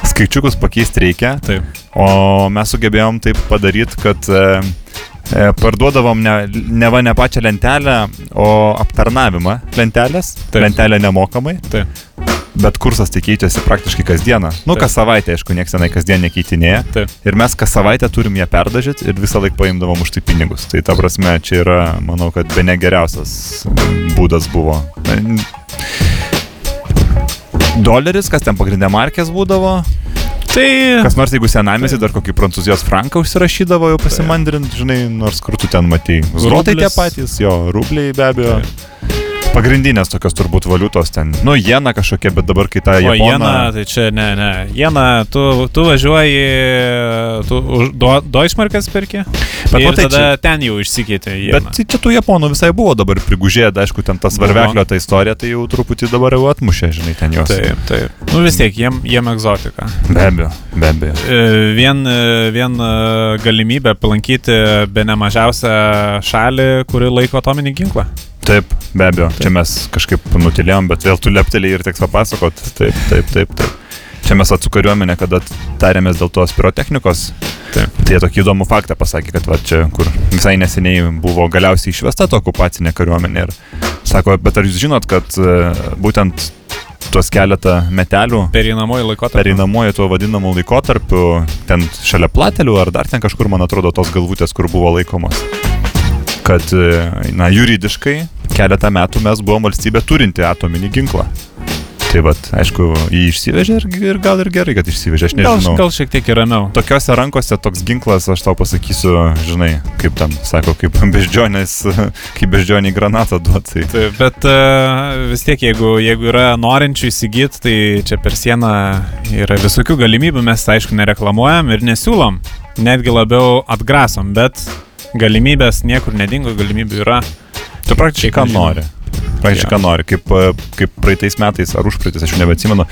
Speaker 2: skaičiukus pakeisti reikia,
Speaker 1: Taip.
Speaker 2: o mes sugebėjom taip padaryti, kad e, e, parduodavom ne, ne va ne pačią lentelę, o aptarnavimą lentelės.
Speaker 1: Taip.
Speaker 2: Lentelė nemokamai.
Speaker 1: Taip.
Speaker 2: Bet kursas tai keičiasi praktiškai kasdieną. Nu, kas savaitę, aišku, niekas senai kasdien nekeitinėja.
Speaker 1: Taip.
Speaker 2: Ir mes kas savaitę turim ją perdažyti ir visą laiką paimdavom už tai pinigus. Tai ta prasme, čia yra, manau, kad be negeriausias būdas buvo. Doleris, kas ten pagrindė markės būdavo.
Speaker 1: Tai
Speaker 2: Kas nors, jeigu senamėsi, dar kokį prancūzijos franką užsirašydavo jau pasimandrint, žinai, nors kur tu ten matai. Zlotai tie patys, jo, rubliai be abejo. Pagrindinės tokios turbūt valiutos ten. Nu, jena kažkokia, bet dabar kai ta
Speaker 1: O
Speaker 2: japona...
Speaker 1: jena, tai čia ne, ne. Jena, tu, tu važiuoji, tu do, Deutschmarkas perki?
Speaker 2: Bet
Speaker 1: ir
Speaker 2: matai,
Speaker 1: tada
Speaker 2: čia-
Speaker 1: ten jau išsikeitė. jie.
Speaker 2: Bet tai čia tų japonų visai buvo dabar prigužėję, aišku, ten tas varveklio ta istorija, tai jau truputį dabar jau atmušė, žinai, ten juos.
Speaker 1: Taip, taip. Nu vis tiek, jiem, jiem egzotika.
Speaker 2: Be abejo, be abejo.
Speaker 1: E, Vien, e, vien e, galimybė aplankyti be nemažiausią šalį, kuri laiko atominį ginklą.
Speaker 2: Taip, be abejo. Čia mes kažkaip nutilėjom, bet vėl tu leptelį ir teks papasakot. Taip, taip, taip, taip. Čia mes atsų kariuomenė, kada tarėmės dėl tos pirotechnikos.
Speaker 1: Taip.
Speaker 2: Tai jie tokį įdomų faktą pasakė, kad va čia, kur visai neseniai buvo galiausiai išvesta ta okupacinė kariuomenė. Ir sako, bet ar jūs žinot, kad e, būtent tuos keletą metelių
Speaker 1: Perinamoji laikotarpį.
Speaker 2: pereinamuoju tuo vadinamu laikotarpiu, ten šalia platelių ar dar ten kažkur, man atrodo, tos galvutės, kur buvo laikomos. Kad, e, na, juridiškai keletą metų mes buvom valstybė turinti atominį ginklą. Tai vad, aišku, jį išsivežė ir, ir gal ir gerai, kad išsivežė, aš
Speaker 1: Gal,
Speaker 2: nežinau.
Speaker 1: gal šiek tiek ir ramiau.
Speaker 2: Tokiose rankose toks ginklas, aš tau pasakysiu, žinai, kaip ten, sako, kaip beždžionės, kaip beždžioniai granatą duotai.
Speaker 1: Taip, bet uh, vis tiek, jeigu, jeigu yra norinčių įsigyti, tai čia per sieną yra visokių galimybių, mes tai aišku nereklamuojam ir nesiūlom, netgi labiau atgrasom, bet galimybės niekur nedingo, galimybių yra. Tu praktiškai
Speaker 2: ką nori. Praktiškai ką nori. Kaip, e, kaip praeitais metais, ar užpraeitais, aš jau nebeatsimenu,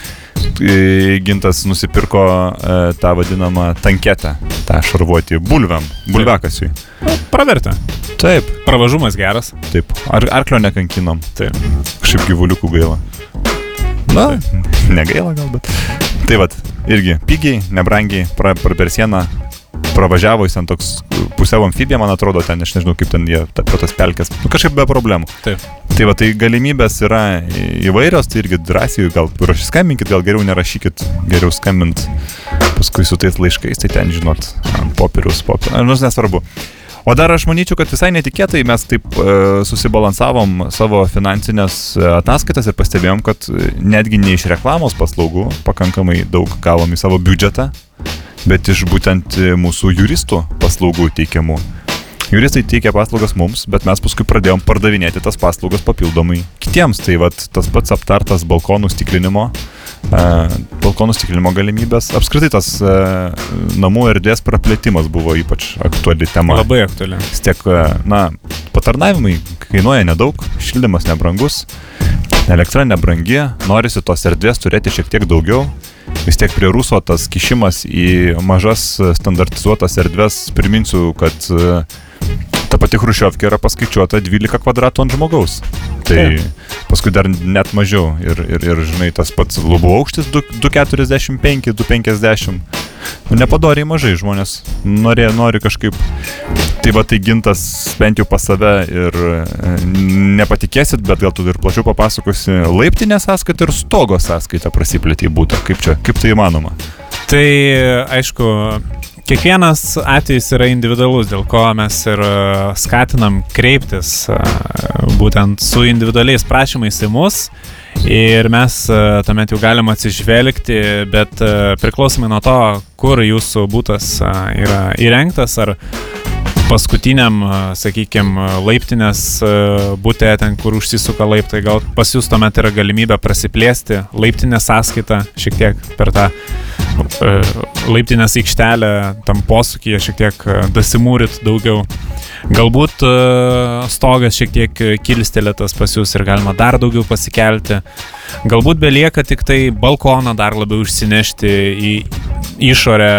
Speaker 2: e, Gintas nusipirko e, tą vadinamą tanketę, tą šarvuotį bulviam, bulvekasiui.
Speaker 1: Nu, Pravertė.
Speaker 2: Taip,
Speaker 1: Pravažumas geras.
Speaker 2: taip. Ar arklio nekankinom.
Speaker 1: Taip.
Speaker 2: Kažkaip gyvuliukų gaila. Na, negaila gal, bet. Tai vad, irgi pigiai, nebrangiai, pra, pra per sieną pravažiavo, jis ten toks pusiau amfibija, man atrodo, ten, aš nežinau, kaip ten jie ta, tas pelkės, nu, kažkaip be problemų.
Speaker 1: Taip.
Speaker 2: Tai va, tai galimybės yra įvairios, tai irgi drąsiai, gal rašyskambinkit, gal geriau nerašykit, geriau skambint paskui su tais laiškais, tai ten, žinot, ant popieriaus, popieriaus, nu, nesvarbu. O dar aš manyčiau, kad visai netikėtai mes taip e, susibalansavom savo finansinės ataskaitas ir pastebėjom, kad e, netgi ne iš reklamos paslaugų pakankamai daug gavom į savo biudžetą, bet iš būtent e, mūsų juristų paslaugų teikiamų. Juristai teikia paslaugas mums, bet mes paskui pradėjom pardavinėti tas paslaugas papildomai kitiems. Tai vat, tas pats aptartas balkonų stiklinimo, e, balkonų stiklinimo galimybės. Apskritai tas e, namų erdvės praplėtimas buvo ypač aktuali tema.
Speaker 1: Labai aktuali.
Speaker 2: Vis tiek, e, na, patarnavimai kainuoja nedaug, šildymas nebrangus, elektra nebrangi, norisi tos erdvės turėti šiek tiek daugiau. Vis tiek prie Ruso tas kišimas į mažas standartizuotas erdvės, priminsiu, kad ta pati Hrušiovkė yra paskaičiuota 12 kvadratų ant žmogaus. Tai
Speaker 1: Taip.
Speaker 2: paskui dar net mažiau. Ir, ir, ir žinai, tas pats lubų aukštis 2 245, 250. Nu, nepadoriai mažai žmonės norė, nori kažkaip. Tai va tai gintas bent jau pas save ir e, nepatikėsit, bet gal tu ir plačiau papasakosi, laiptinė sąskaita ir stogo sąskaita prasiplėtė į būtą. Kaip čia, kaip tai įmanoma?
Speaker 1: Tai aišku, kiekvienas atvejis yra individualus, dėl ko mes ir e, skatinam kreiptis e, būtent su individualiais prašymais į mus. Ir mes e, tuomet jau galim atsižvelgti, bet priklausomai nuo to, kur jūsų būtas yra įrengtas, ar paskutiniam, sakykime, laiptinės būtė, ten kur užsisuka laiptai, gal pas jūs tuomet yra galimybė prasiplėsti laiptinės sąskaitą šiek tiek per tą laiptinės aikštelę, tam posūkyje šiek tiek e, dasimūrit daugiau. Galbūt e, stogas šiek tiek kilstelėtas pas jūs ir galima dar daugiau pasikelti. Galbūt belieka tik tai balkoną dar labiau užsinešti į išorę,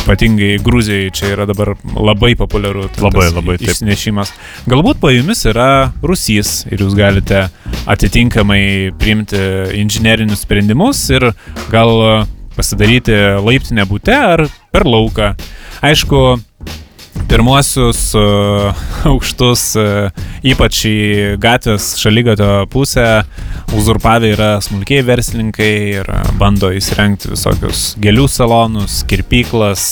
Speaker 1: ypatingai Gruzijai čia yra dabar labai populiaru.
Speaker 2: Labai, labai, taip.
Speaker 1: Išsinešimas. Galbūt po jumis yra rusys ir jūs galite atitinkamai priimti inžinierinius sprendimus ir gal pasidaryti laiptinę būte ar per lauką. Aišku, pirmuosius uh, aukštus, uh, ypač į gatvės šalygato pusę, uzurpavę yra smulkiai verslininkai ir bando įsirengti visokius gėlių salonus, kirpyklas,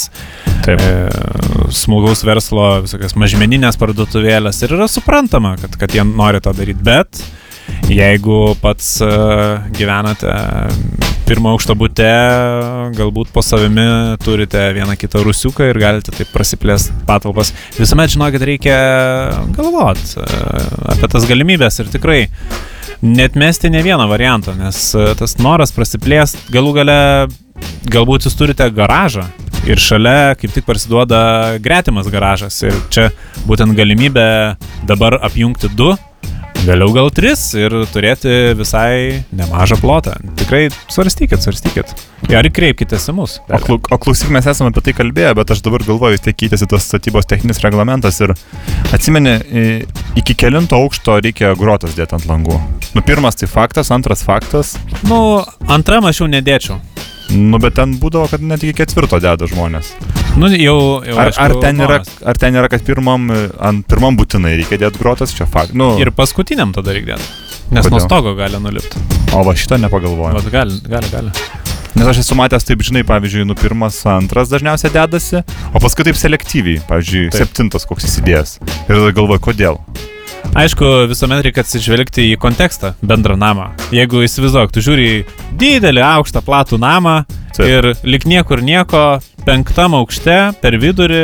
Speaker 2: Taip.
Speaker 1: e, smulkaus verslo, visokias mažmeninės parduotuvėlės ir yra suprantama, kad, kad jie nori tą daryti, bet jeigu pats e, gyvenate pirmo aukšto būte, galbūt po savimi turite vieną kitą rusiuką ir galite taip prasiplėsti patalpas. Visuomet žinokit, reikia galvoti apie tas galimybės ir tikrai net mesti ne vieną variantą, nes e, tas noras prasiplėsti galų gale, galbūt jūs turite garažą Ir šalia kaip tik parsiduoda gretimas garažas. Ir čia būtent galimybė dabar apjungti du, vėliau gal tris ir turėti visai nemažą plotą. Tikrai svarstykit, svarstykit. Ir kreipkitės į mus.
Speaker 2: O, klau, o klausyk, mes esame apie tai kalbėję, bet aš dabar galvoju, vis tiek keitėsi tas statybos techninis reglamentas ir atsimeni, iki kelinto aukšto reikia grotas dėti ant langų. Nu, pirmas tai faktas, antras faktas,
Speaker 1: Nu, antram aš jau nedėčiau.
Speaker 2: nu, bet ten būdavo, kad net iki ketvirto deda žmonės.
Speaker 1: Nu, jau, jau
Speaker 2: Ar,
Speaker 1: aišku,
Speaker 2: ar, ten yra, ar ten yra, kad pirmam, e, ant pirmam būtinai reikia dėti grotas, čia faktas. Nu,
Speaker 1: Ir paskutiniam tada reikia dėti. Nes
Speaker 2: Kodėl?
Speaker 1: nuo stogo gali nulipti.
Speaker 2: O va šito nepagalvoju.
Speaker 1: Vat gali, gali, gali.
Speaker 2: Nes aš esu matęs taip, žinai, pavyzdžiui, nu pirmas, antras dažniausiai dedasi, o paskui taip selektyviai, pavyzdžiui,
Speaker 1: Taip.
Speaker 2: septintas koks įsidėjęs. Ir tada galvoju, kodėl.
Speaker 1: Aišku, visuomet reikia atsižvelgti į kontekstą, bendrą namą. Jeigu įsivaizduok, tu žiūri į didelį, aukštą, platų namą
Speaker 2: Taip.
Speaker 1: ir lik niekur nieko, penktam aukšte, per vidurį,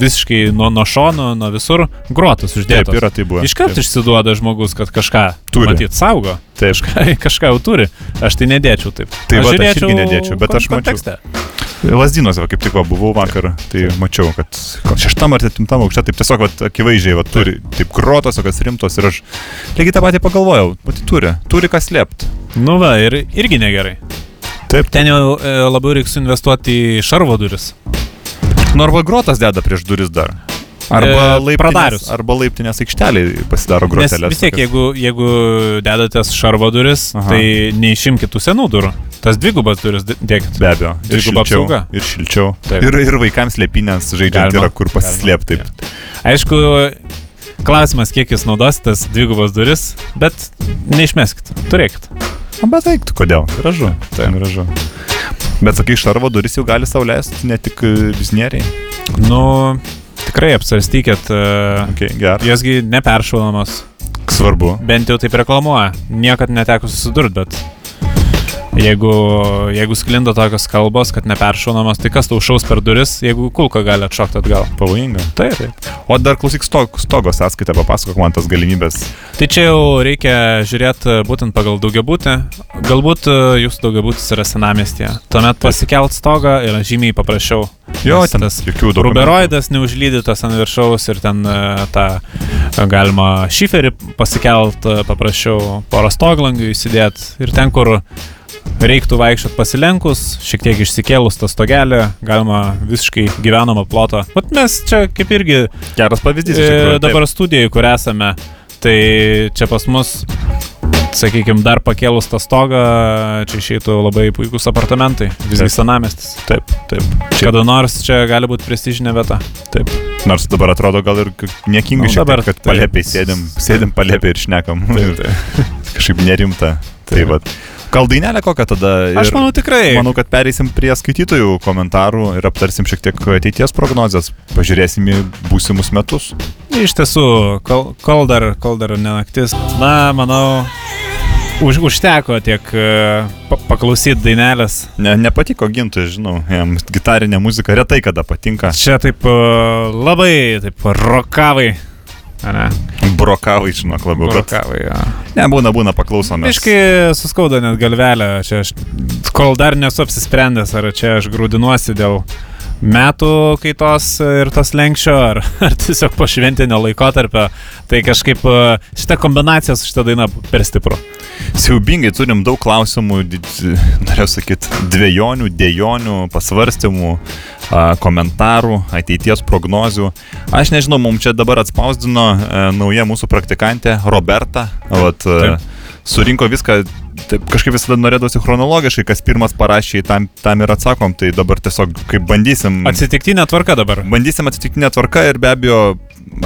Speaker 1: visiškai nuo, nuo šonų, nuo visur, grotas
Speaker 2: Taip,
Speaker 1: uždėtas.
Speaker 2: yra tai buvo.
Speaker 1: Iškart
Speaker 2: Taip.
Speaker 1: išsiduoda žmogus, kad kažką
Speaker 2: Turi.
Speaker 1: Matyt, saugo.
Speaker 2: Taip.
Speaker 1: Kažką, kažką jau turi. Aš tai nedėčiau taip.
Speaker 2: Tai
Speaker 1: aš
Speaker 2: vat aš irgi nedėčiau, bet aš mačiau.
Speaker 1: kontekste.
Speaker 2: Lasdynuose, va, kaip tik va, buvau vakar, tai mačiau, kad šeštam ar septintam aukšte taip tiesiog vat, akivaizdžiai va, turi taip grotos, o kas rimtos ir aš lygiai tą patį pagalvojau, bet turi, turi kas slėpti.
Speaker 1: Nu va, ir irgi negerai.
Speaker 2: Taip.
Speaker 1: Ten jau e, labiau reiks investuoti į šarvo duris.
Speaker 2: Nu arba grotas deda prieš duris dar.
Speaker 1: E,
Speaker 2: Arba laiptinės,
Speaker 1: pradarius.
Speaker 2: arba laiptinės aikštelė pasidaro grotelės.
Speaker 1: vis tiek,
Speaker 2: tokias.
Speaker 1: jeigu, jeigu dedatės šarvo duris.
Speaker 2: Aha.
Speaker 1: tai neišimkit tų senų durų. Tas dvigubas duris dėkit.
Speaker 2: Be abejo. Ir
Speaker 1: Dviguba
Speaker 2: šilčiau.
Speaker 1: apsauga.
Speaker 2: Ir šilčiau.
Speaker 1: Taip.
Speaker 2: Ir, ir vaikams lėpinės žaidžiant
Speaker 1: Galima,
Speaker 2: yra kur pasislėpti.
Speaker 1: Aišku, klausimas, kiek jūs naudosite tas dvigubas duris, bet neišmeskit. Turėkit.
Speaker 2: O bet eik, tu kodėl? Gražu. Tai gražu. Bet sakai, šarvo duris jau gali sauliaisti ne tik e, biznieriai.
Speaker 1: Nu, tikrai apsarstykit. Uh,
Speaker 2: Okay, gerai.
Speaker 1: Josgi neperšaunamos.
Speaker 2: Svarbu.
Speaker 1: Bent jau taip reklamuoja. Niekad neteko susidurti, bet jeigu, jeigu sklinda tokios kalbos, kad neperšaunamos, tai kas tau šaus per duris, jeigu kulka gali atšokti atgal.
Speaker 2: Pavojinga.
Speaker 1: Taip, taip.
Speaker 2: O dar klausyk stog, stogo sąskaitą, papasakok man tas galimybės.
Speaker 1: Tai čia jau reikia žiūrėti būtent pagal daugiabūtį. Galbūt e, jūsų daugiabūtis yra senamestėje. Tuomet pasikelt stogą yra žymiai paprasčiau.
Speaker 2: Jo, ten
Speaker 1: tas
Speaker 2: jokių dokumentų.
Speaker 1: Ruberoidas neužlydytas ant viršaus ir ten e, tą e, galima šiferį pasikelt e, paprasčiau, porą stoglangių įsidėti ir ten, kur reiktų vaikščioti pasilenkus, šiek tiek išsikėlus tą stogelį, galima visiškai gyvenamą plotą. Vat mes čia kaip irgi
Speaker 2: Geras pavyzdys.
Speaker 1: e,
Speaker 2: tikrųjų, taip.
Speaker 1: dabar studijai, kur esame, tai čia pas mus sakykime, dar pakėlus tą stogą, čia išeitų labai puikūs apartamentai, visgi
Speaker 2: Taip.
Speaker 1: senamestis.
Speaker 2: Taip, taip. Čia,
Speaker 1: Kada nors čia gali būti prestižinė vieta.
Speaker 2: taip. Nors dabar atrodo gal ir niekingai
Speaker 1: Nu,
Speaker 2: šiek tiek, kad
Speaker 1: taip.
Speaker 2: palėpiai sėdim, sėdim palėpiai ir šnekam. Ir Kažkaip nerimta. Tai
Speaker 1: Taip.
Speaker 2: va. Gal dainelė kokią tada?
Speaker 1: Aš
Speaker 2: ir-
Speaker 1: manau tikrai.
Speaker 2: Manau, kad pereisim prie skaitytojų komentarų ir aptarsim šiek tiek ateities prognozes. Pažiūrėsim į būsimus metus.
Speaker 1: Iš tiesų, kol, kol, dar, kol dar nenaktis. Na, manau, už, užteko tiek uh, paklausyti dainelės.
Speaker 2: Ne, nepatiko gintui, žinau, jam gitarinė muzika retai kada patinka.
Speaker 1: Čia taip uh, labai, taip, rokavai. Ane,
Speaker 2: Brokavai, žinok, labiau. Bet,
Speaker 1: rokavai, jo.
Speaker 2: ne, būna, būna paklausome.
Speaker 1: Biškai suskauda net galvelę, čia aš, kol dar nesu apsisprendęs, ar čia aš grūdinuosi dėl metų kaitos ir tos lenkščio, ar, ar tiesiog po šventinio laikotarpio. Tai kažkaip e, šitą kombinaciją su šitą dainą per stipru.
Speaker 2: Siaubingai turim daug klausimų, norėjau sakyti, dviejonių, dėjonių, pasvarstymų, komentarų, ateities prognozių. Aš nežinau, mums čia dabar atspausdino e, nauja mūsų praktikantė Roberta. Vat, e,
Speaker 1: Taip.
Speaker 2: Surinko viską, taip, kažkaip visada norėdavosi chronologiškai, kas pirmas parašė, tam, tam ir atsakom, tai dabar tiesiog kaip bandysim.
Speaker 1: Atsitiktinė tvarka dabar.
Speaker 2: Bandysim atsitiktinę tvarką ir be abejo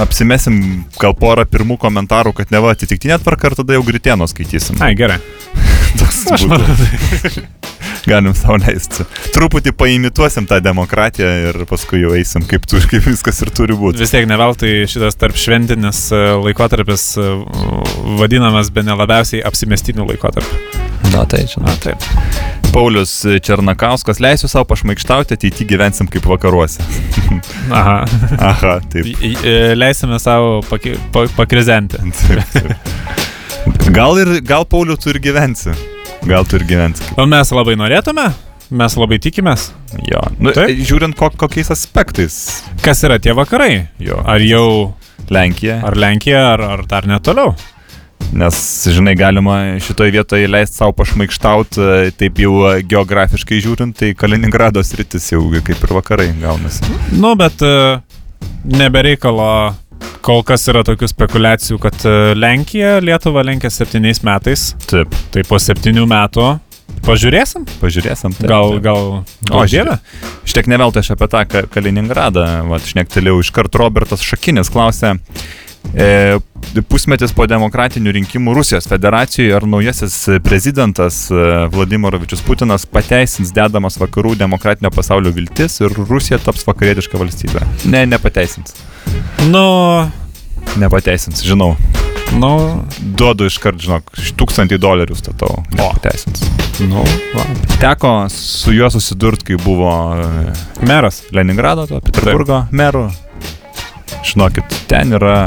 Speaker 2: apsimesim gal porą pirmų komentarų, kad ne va atsitiktinė tvarka ir tada jau gritienos skaitysim.
Speaker 1: Ai, gerai.
Speaker 2: Toks
Speaker 1: Aš manau,
Speaker 2: Galim savo leisti. Truputį paimituosim tą demokratiją ir paskui jau eisim, kaip, tu, kaip viskas ir turi būti.
Speaker 1: vis tiek neveltui šitas tarp šventinis e, laikotarpis e, vadinamas be nelabiausiai apsimestinių laikotarpių.
Speaker 2: Na tai čia.
Speaker 1: Na, taip.
Speaker 2: Paulius Černakauskas, leisiu savo pašmaikštauti, ateityje gyvensim kaip vakaruose.
Speaker 1: Aha.
Speaker 2: Aha, taip.
Speaker 1: E, Leisime savo pakrizenti.
Speaker 2: taip, taip. Gal ir, gal Pauliu tu ir gyvensi. Gal tu ir gyvensi.
Speaker 1: O mes labai norėtume, mes labai tikimės.
Speaker 2: Jo. Nu,
Speaker 1: Taip.
Speaker 2: žiūrint ko, kokiais aspektais.
Speaker 1: Kas yra tie vakarai?
Speaker 2: Jo.
Speaker 1: Ar jau,
Speaker 2: Lenkija.
Speaker 1: ar Lenkija, ar, ar dar netoliau?
Speaker 2: Nes, žinai, galima šitoje vietoje leisti savo pašmaikštauti, taip jau e, geografiškai žiūrint, tai Kaliningrado sritis jau kaip ir vakarai gaunasi.
Speaker 1: Nu, bet e, nebereikalo kol kas yra tokių spekulacijų, kad e, Lenkija Lietuvą lenkia septyniais metais.
Speaker 2: Taip,
Speaker 1: Tai po septynių metų pažiūrėsim?
Speaker 2: pažiūrėsim. Taip,
Speaker 1: Gal,
Speaker 2: taip.
Speaker 1: gal,
Speaker 2: O,
Speaker 1: gal
Speaker 2: žiūrė.
Speaker 1: dieve?
Speaker 2: Šitiek neveltui aš apie tą Ka- Kaliningradą, va, šnektelėjau iš karto Robertas Šakinis klausė, e, pusmetis po demokratinių rinkimų Rusijos federacijoje ar naujasis prezidentas e, Vladimirovičius Putinas pateisins dedamas vakarų demokratinio pasaulio viltis ir Rusija taps vakarietiška valstybė. Ne, nepateisins.
Speaker 1: Nu,
Speaker 2: Nepateisins, žinau.
Speaker 1: nu,
Speaker 2: Duodu iš karto, žinok, iš tūkstantį dolerių statau. Nepateisins.
Speaker 1: nu, va.
Speaker 2: Teko su juo susidurti, kai buvo e,
Speaker 1: meras.
Speaker 2: Leningrado, to Peterburgo merų. Žinokit, ten yra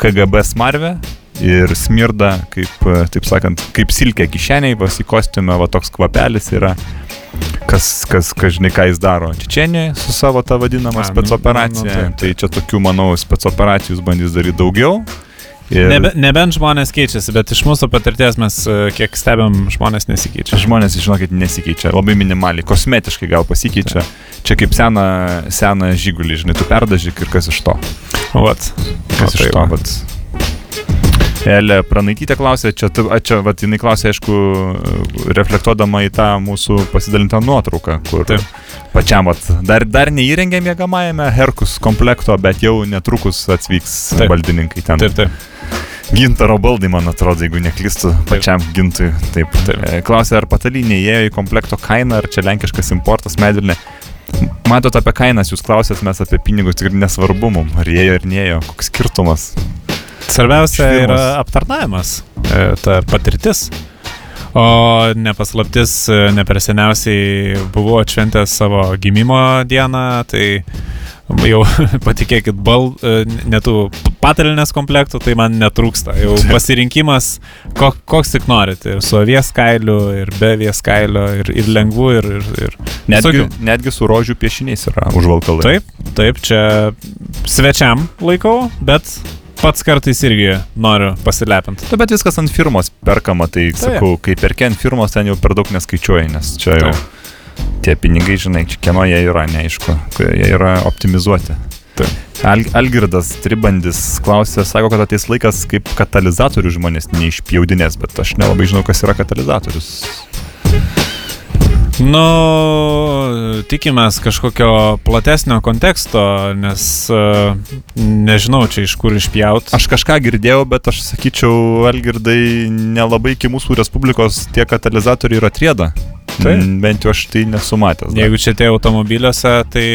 Speaker 2: KGB smarvė ir smirda, kaip, e, taip sakant, kaip silkė kišeniai, pas į kostiumą, va toks kvapelis yra. Kas, kas, kas žinai, ką jis daro Čečenijoje su savo tą vadinamą
Speaker 1: A, nu,
Speaker 2: specoperaciją.
Speaker 1: nu, nu, taip,
Speaker 2: Tai čia tokių, manau, specoperacijų jis bandys daryti daugiau. Ir
Speaker 1: Nebe, nebent žmonės keičiasi, bet iš mūsų patirties mes e, kiek stebėm, žmonės nesikeičia.
Speaker 2: Žmonės, žinokit, nesikeičia, labai minimaliai, kosmetiškai gal pasikeičia. Čia kaip sena, sena žygulį, žinai, tu perdažyk ir kas iš to.
Speaker 1: Vat.
Speaker 2: Kas
Speaker 1: O,
Speaker 2: iš
Speaker 1: tai
Speaker 2: to,
Speaker 1: va.
Speaker 2: vat. Elė Pranaitytė klausė, čia, a, čia vat, jinai klausė, aišku, reflektuodama į tą mūsų pasidalintą nuotrauką, kur
Speaker 1: Taip.
Speaker 2: pačiam, vat, dar, dar neįrengė mėgamajame Herkus komplekto, bet jau netrukus atvyks
Speaker 1: Taip.
Speaker 2: valdininkai ten.
Speaker 1: Taip, taip.
Speaker 2: Gintaro baldai, man atrodo, jeigu neklystu, pačiam gintui. Taip.
Speaker 1: Taip.
Speaker 2: E, Klausė, ar patalynė įėjo į komplekto kainą, ar čia lenkiškas importas medvilnė. Matot apie kainas, jūs klausėt, mes apie pinigus tikrai nesvarbu mums, ar jėjo ar neėjo, koks skirtumas.
Speaker 1: Svarbiausia
Speaker 2: Iš firmos.
Speaker 1: yra aptarnavimas, e, ta patirtis. O nepaslaptis, e, ne per seniausiai buvau atšventęs savo gimimo dieną, tai jau patikėkit, bal, e, netų patalinės komplektų, tai man netrūksta. Jau pasirinkimas, ko, koks tik norit. Ir su avies kailiu, ir be avies kailio, ir, ir lengvu, ir... ir, ir
Speaker 2: Netgi,
Speaker 1: visokių.
Speaker 2: netgi su rožių piešiniais yra užvalkalai.
Speaker 1: Taip, taip, čia svečiam laikau, bet pats kartais irgi noriu pasilepinti.
Speaker 2: Nu, bet viskas ant firmos perkama, tai
Speaker 1: Taip.
Speaker 2: sakau, kai perki ant firmos, ten jau per daug neskaičiuoji, nes čia jau tie pinigai, žinai, čia kieno jie yra, neaišku, jie yra optimizuoti.
Speaker 1: Taip.
Speaker 2: Al Algirdas Tribandis klausė, sako, kad ateis laikas, kaip katalizatorių žmonės neišpjaudinės, bet aš nelabai žinau, kas yra katalizatorius.
Speaker 1: Nu, tikimės kažkokio platesnio konteksto, nes uh, nežinau čia iš kur išpjaut.
Speaker 2: Aš kažką girdėjau, bet aš sakyčiau, Algirdai, nelabai iki mūsų Respublikos tie katalizatoriai yra trieda.
Speaker 1: Taip.
Speaker 2: Mm, Bent jau aš tai nesu matęs. dar.
Speaker 1: Jeigu čia tie automobiliuose, tai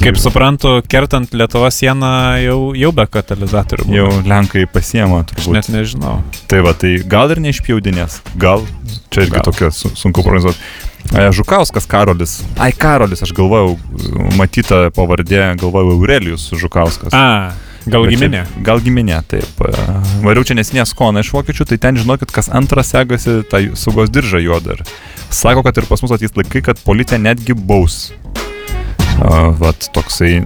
Speaker 1: kaip suprantu, kertant Lietuvos sieną jau, jau be katalizatorių. būna.
Speaker 2: Jau Lenkai pasiema,
Speaker 1: Aš
Speaker 2: turbūt.
Speaker 1: net nežinau.
Speaker 2: Tai va, tai gal ir neišpjaudinės, gal. Čia irgi
Speaker 1: Gal.
Speaker 2: tokia su, sunku prognozuoti. Žukauskas Karolis. Ai, Karolis, aš galvojau, matyta pavardė, galvojau Aurelijus Žukauskas.
Speaker 1: A, gal
Speaker 2: Bet čia-
Speaker 1: giminė.
Speaker 2: Gal giminė, taip. Variau čia nesinės koną iš vokiečių, tai ten žinokit, kas antras segasi tą saugos diržą juodą. Sako, kad ir pas mus ateis laikai, kad policija netgi baus. Uh, vat toksai.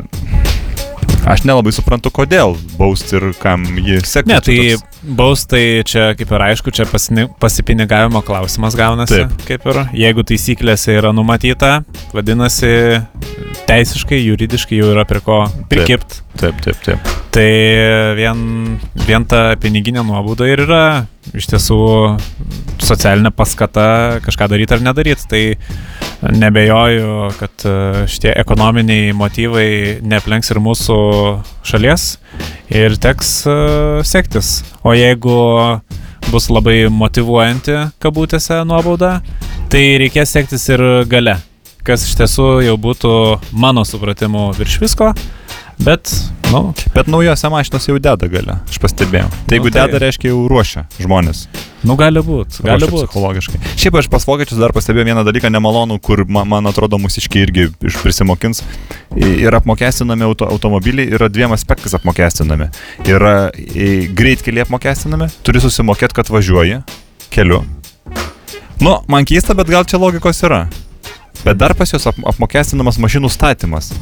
Speaker 2: Aš nelabai suprantu, kodėl bausti ir kam jį sekti.
Speaker 1: Ne, tai baustai čia kaip ir aišku, čia pasini- pasipinigavimo klausimas gaunasi.
Speaker 2: Taip.
Speaker 1: Kaip ir, jeigu taisyklėse yra numatyta, vadinasi, teisiškai, juridiškai jau yra prie ko prikipti.
Speaker 2: Taip, taip, taip.
Speaker 1: Tai vien, vien ta piniginė nuobauda ir yra iš tiesų socialinė paskata kažką daryti ar nedaryti. Tai nebejoju, kad e, šitie ekonominiai motyvai neplenks ir mūsų šalies ir teks e, sektis. O jeigu bus labai motivuojanti kabutėse nuobauda, tai reikės sektis ir gale. Kas iš tiesų jau būtų mano supratimu virš visko, bet, nu,
Speaker 2: Bet naujose mašinos jau deda gale, aš pastebėjau. Tai jeigu
Speaker 1: Nu, tai-
Speaker 2: deda, reiškia jau ruošia žmonės.
Speaker 1: nu gali būti, gali būti.
Speaker 2: Psichologiškai. Šiaip aš pas vokiečius dar pastebėjau vieną dalyką nemalonų, kur man, man atrodo mūsiškiai irgi prisimokins. Yra apmokestinami auto, automobiliai, yra dviem aspektais apmokestinami. Yra greitkeliai apmokestinami, turi susimokėti, kad važiuoji keliu. Nu, man keista, bet gal čia logikos yra. Bet dar pas juos ap apmokestinamas mašinų statymas.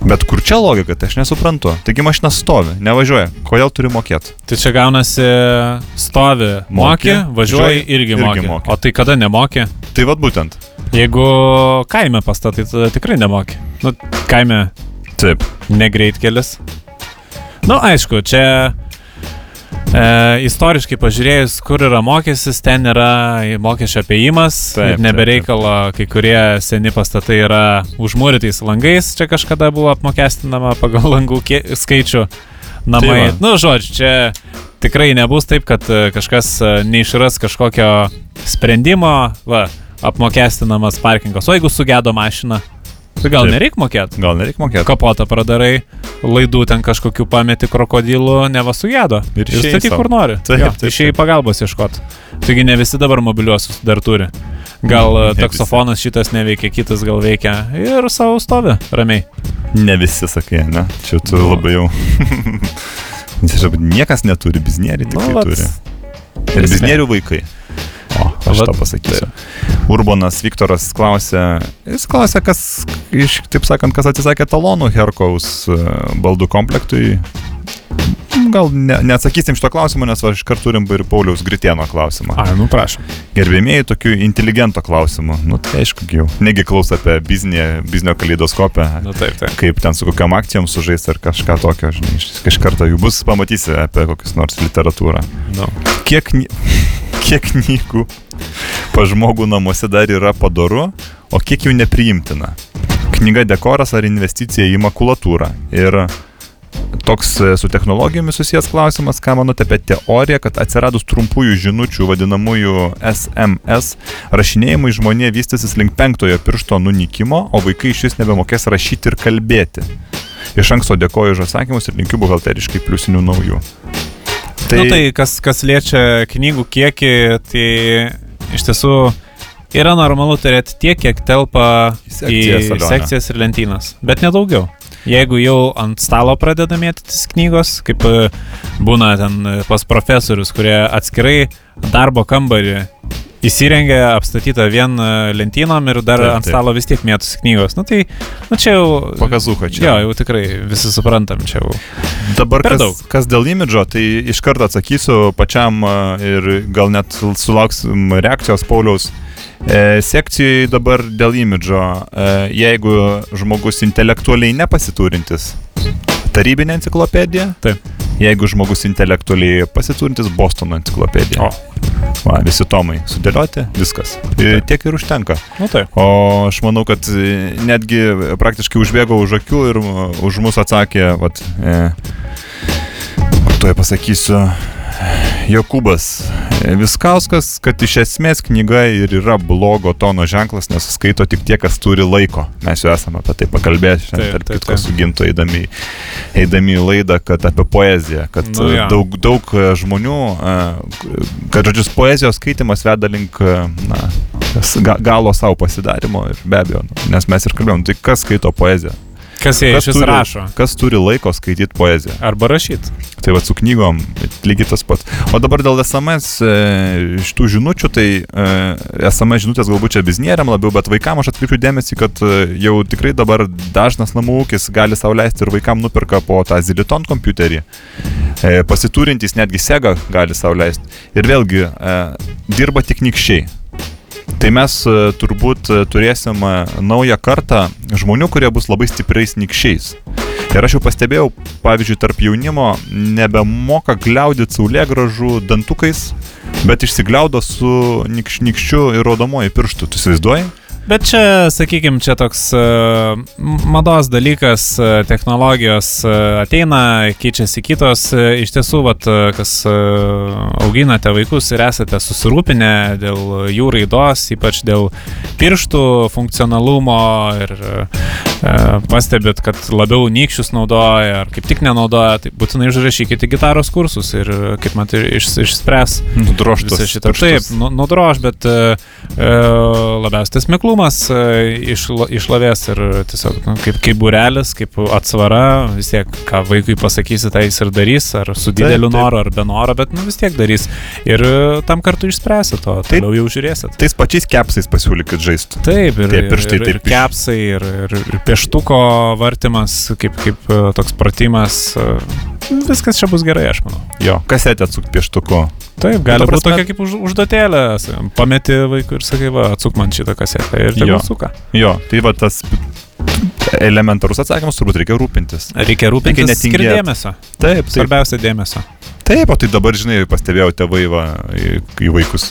Speaker 2: Bet kur čia logika, tai aš nesuprantu. Taigi mašina stovi, nevažiuoja. Kodėl turi mokėti?
Speaker 1: Tai čia gaunasi stovi, moki,
Speaker 2: Moki,
Speaker 1: važiuoji irgi
Speaker 2: irgi
Speaker 1: moki.
Speaker 2: moki.
Speaker 1: O tai kada nemoki?
Speaker 2: Tai vad būtent.
Speaker 1: Jeigu kaime pastatai, tada tikrai nemoki. Nu, kaime
Speaker 2: Taip.
Speaker 1: negreitkelis. Nu, aišku, čia e, istoriškai pažiūrėjus, kur yra mokestis, ten yra mokesčio apėjimas.
Speaker 2: Taip,
Speaker 1: nebereikalo, kai kurie seni pastatai yra užmūrytais langais, čia kažkada buvo apmokestinama pagal langų skaičių namai.
Speaker 2: Tai
Speaker 1: nu, žodžiu, čia tikrai nebus taip, kad e, kažkas e, neišras kažkokio sprendimo, va, apmokestinamas parkingas. O jeigu sugedo mašina, tai gal
Speaker 2: Taip.
Speaker 1: nereik mokėti?
Speaker 2: Gal nereikia mokėti.
Speaker 1: kapotą pradarai, laidų ten kažkokių pameti krokodilų, neva sugedo.
Speaker 2: Ir
Speaker 1: statyk kur nori.
Speaker 2: Taip,
Speaker 1: Jo,
Speaker 2: taip,
Speaker 1: Išėjai pagalbos ieškoti. Taigi ne visi dabar mobiliuosius dar turi. Gal
Speaker 2: Ne
Speaker 1: ne
Speaker 2: visi.
Speaker 1: taksofonas šitas neveikia, kitas gal veikia. Ir savo stovi ramiai.
Speaker 2: Ne visi sakai, ne? Čia tu
Speaker 1: Nu.
Speaker 2: labai jau. Niekas neturi, biznieriai tik tai
Speaker 1: vat,
Speaker 2: turi. Ir
Speaker 1: esmė.
Speaker 2: biznierių vaikai. O, aš
Speaker 1: Vat,
Speaker 2: tą pasakysiu. Urbanas Viktoras klausė, jis klausė, kas, iš, taip sakant, kas atsisakė talonų Herkaus e, baldų komplektui. Gal ne, neatsakysim šito klausimo, nes va, iš karto turim ir Pauliaus Gritieno klausimą.
Speaker 1: A, nu prašom.
Speaker 2: Gerbėmėjai tokių inteligento klausimų. Nu, tai aišku, jau. Negi klaus apie biznį, biznio kaleidoskopę.
Speaker 1: Nu taip, taip.
Speaker 2: Kaip ten su kokiam akcijom sužais ar kažką tokio, žinai, iš karto jų bus, pamatysi apie kokius nors literatūrą.
Speaker 1: Nu.
Speaker 2: Kiek, kiek knygų pa žmogų namuose dar yra padoru, o kiek jų nepriimtina. Knyga dekoras ar investicija į makulatūrą. Ir toks e, su technologijomis susijęs klausimas, ką manote apie teoriją, kad atsiradus trumpųjų žinučių vadinamųjų SMS, rašinėjimui žmonė vystysis link penktojo piršto nunykimo, o vaikai iš vis nebemokės rašyti ir kalbėti. Iš anksto dėkoju už atsakymus ir linkiu buhalteriškai pliusinių naujų.
Speaker 1: Tai... Nu, tai kas, kas liečia knygų kiekį, tai iš tiesų yra normalu turėti tiek, kiek telpa
Speaker 2: sekcijas,
Speaker 1: į
Speaker 2: Alione.
Speaker 1: sekcijas ir lentynas, bet nedaugiau. Jeigu jau ant stalo pradeda mėtytis knygos, kaip e, būna ten pas profesorius, kurie atskirai darbo kambarį įsirengia apstatytą vien e, lentynom ir dar
Speaker 2: Taip,
Speaker 1: ant
Speaker 2: taip.
Speaker 1: stalo vis tiek mėtus knygos. Nu tai, nu čia jau...
Speaker 2: Pakazuka čia.
Speaker 1: Jo, jau tikrai visi suprantam, čia jau.
Speaker 2: Dabar
Speaker 1: Per
Speaker 2: kas,
Speaker 1: daug.
Speaker 2: kas dėl imidžo, tai iš karto atsakysiu pačiam a, ir gal net sulauksim reakcijos Pauliaus. E, sekcijai dabar dėl imidžo, e, jeigu žmogus intelektualiai nepasiturintis, tarybinė enciklopedija.
Speaker 1: Taip.
Speaker 2: Jeigu žmogus intelektualiai pasiturintis, Bostono enciklopedija.
Speaker 1: O.
Speaker 2: Va, visi tomai sudėlioti, viskas. Ir tiek ir užtenka.
Speaker 1: Nu taip.
Speaker 2: O aš manau, kad e, netgi praktiškai užbėgo už akių ir e, už mus atsakė, vat, e, tuoj pasakysiu, Jokūbas Viskauskas, kad iš esmės knyga ir yra blogo tono ženklas, nes skaito tik tie, kas turi laiko. Mes jau esame apie tai pakalbėję šiandien, tarp kitko su ginto eidami, eidami į laidą, kad apie poeziją, kad
Speaker 1: Nu jo.
Speaker 2: daug, daug e, žmonių, e, kad žodžius poezijos skaitimas veda link e, na, galo savo pasidarimo ir be abejo, nes mes ir kalbėjom, tai kas skaito poeziją?
Speaker 1: Kas jie iš vis rašo?
Speaker 2: kas turi laiko skaityti poeziją?
Speaker 1: Arba rašyti.
Speaker 2: Tai va su knygom lygiai tas pats. O dabar dėl SMS e, iš tų žinučių, tai e, SMS žinutės galbūt čia biznieriam labiau, bet vaikam aš atkreipiu dėmesį, kad e, jau tikrai dabar dažnas namų ūkis gali sauliaisti ir vaikam nupirka po tą Ziliton kompiuterį. E, pasiturintys netgi Sega gali sauliaisti. Ir vėlgi e, dirba tik nikščiai. Tai mes e, turbūt e, turėsim e, naują kartą žmonių, kurie bus labai stipriais nikščiais. Ir aš jau pastebėjau, pavyzdžiui, tarp jaunimo nebemoka gliaudyti saulėgražų dantukais, bet išsigliaudo su nikš, nikščiu ir rodomoji pirštu. Tu įsivaizduoji?
Speaker 1: Bet čia, sakykime, čia toks uh, mados dalykas, uh, technologijos uh, ateina, keičiasi kitos. Uh, iš tiesų, vat, uh, kas uh, auginate vaikus ir esate susirūpinę dėl jų raidos, ypač dėl pirštų funkcionalumo ir uh, pastebėt, kad labiau nykščius naudoja ar kaip tik nenaudoja, tai būtinai užrašykite gitaros kursus ir kaip man tai iš, išspręs
Speaker 2: Nudroš
Speaker 1: visą šitą.
Speaker 2: pirštus.
Speaker 1: Taip, nu, nudroš, bet e, e, labiausiai tas miklumas e, išla, išlavės ir tiesiog nu, kaip, kaip burelis, kaip atsvara, vis tiek, ką vaikui pasakysi, tai jis ir darys, ar su dideliu
Speaker 2: taip.
Speaker 1: noru, ar be noro, bet nu, vis tiek darys. Ir e, tam kartu išspręsit to,
Speaker 2: Taip.
Speaker 1: toliau jau žiūrėsit.
Speaker 2: Tais pačiais kepsais pasiūlykit žaistų.
Speaker 1: Taip, ir,
Speaker 2: pirštai
Speaker 1: ir, ir
Speaker 2: taip iš-
Speaker 1: kepsai, ir, ir, ir pieštuko vartimas, kaip, kaip e, toks pratimas. e, Viskas čia bus gerai, aš manau.
Speaker 2: Jo, kasetę atsuk pieštuku.
Speaker 1: Taip, gali būti tokia kaip už, užduotėlė. Pameti vaikui ir sakai, va, atsuk man šitą kasetę ir tegul suka.
Speaker 2: Jo, tai va tas elementarus atsakymas turbūt reikia rūpintis.
Speaker 1: Reikia rūpintis
Speaker 2: netingėt.
Speaker 1: skirti dėmesio.
Speaker 2: Taip, taip.
Speaker 1: Svarbiausia dėmesio.
Speaker 2: Taip, o tai dabar, žinai, pastebėjau tėvai, va, į vaikus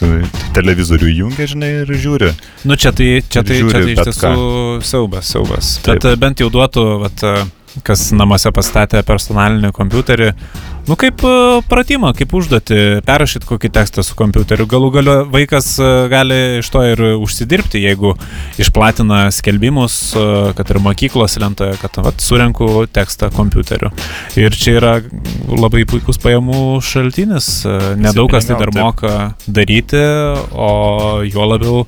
Speaker 2: televizorių jungia, žinai, ir žiūri.
Speaker 1: Nu čia tai, čia tai, čia tai iš tiesų siaubas, siaubas. Bet e, bent jau duotų, vat, e, kas namuose pastatė personalinį kompiuterį, nu kaip e, pratimą, kaip užduoti, perrašyti kokį tekstą su kompiuteriu. Galų galiu vaikas e, gali iš to ir užsidirbti, jeigu išplatina skelbimus, e, kad ir mokyklos lentoje, kad vat, surenku tekstą kompiuteriu. Ir čia yra labai puikus pajamų šaltinis. Nedaug kas tai dar moka daryti, o juo labiau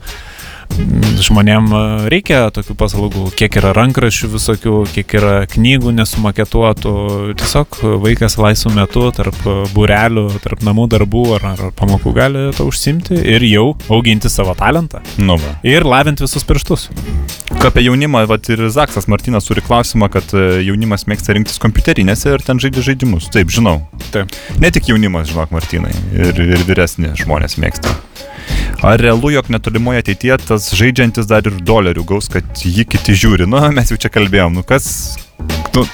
Speaker 1: žmonėm e, reikia tokių paslaugų, kiek yra rankraščių visokių, kiek yra knygų nesumaketuotų. Tiesiog vaikas laisvų metu tarp būrelių, tarp namų darbų ar, ar pamokų gali to užsimti ir jau auginti savo talentą.
Speaker 2: Nu, va.
Speaker 1: Ir lavinti visus pirštus.
Speaker 2: Ką Apie jaunimą, va, ir Zaksas Martinas turi klausimą, kad e, jaunimas mėgsta rinktis kompiuterinėse ir ten žaidžia žaidimus. Taip, žinau.
Speaker 1: Taip.
Speaker 2: Ne tik jaunimas, žinok, Martinai, ir, ir vyresni žmonės mėgsta. Ar realu, jog netolimoje ateityje tas žaidžiantis dar ir dolerių gaus, kad jį kiti žiūri? Nu, mes jau čia kalbėjom, nu kas... Nu,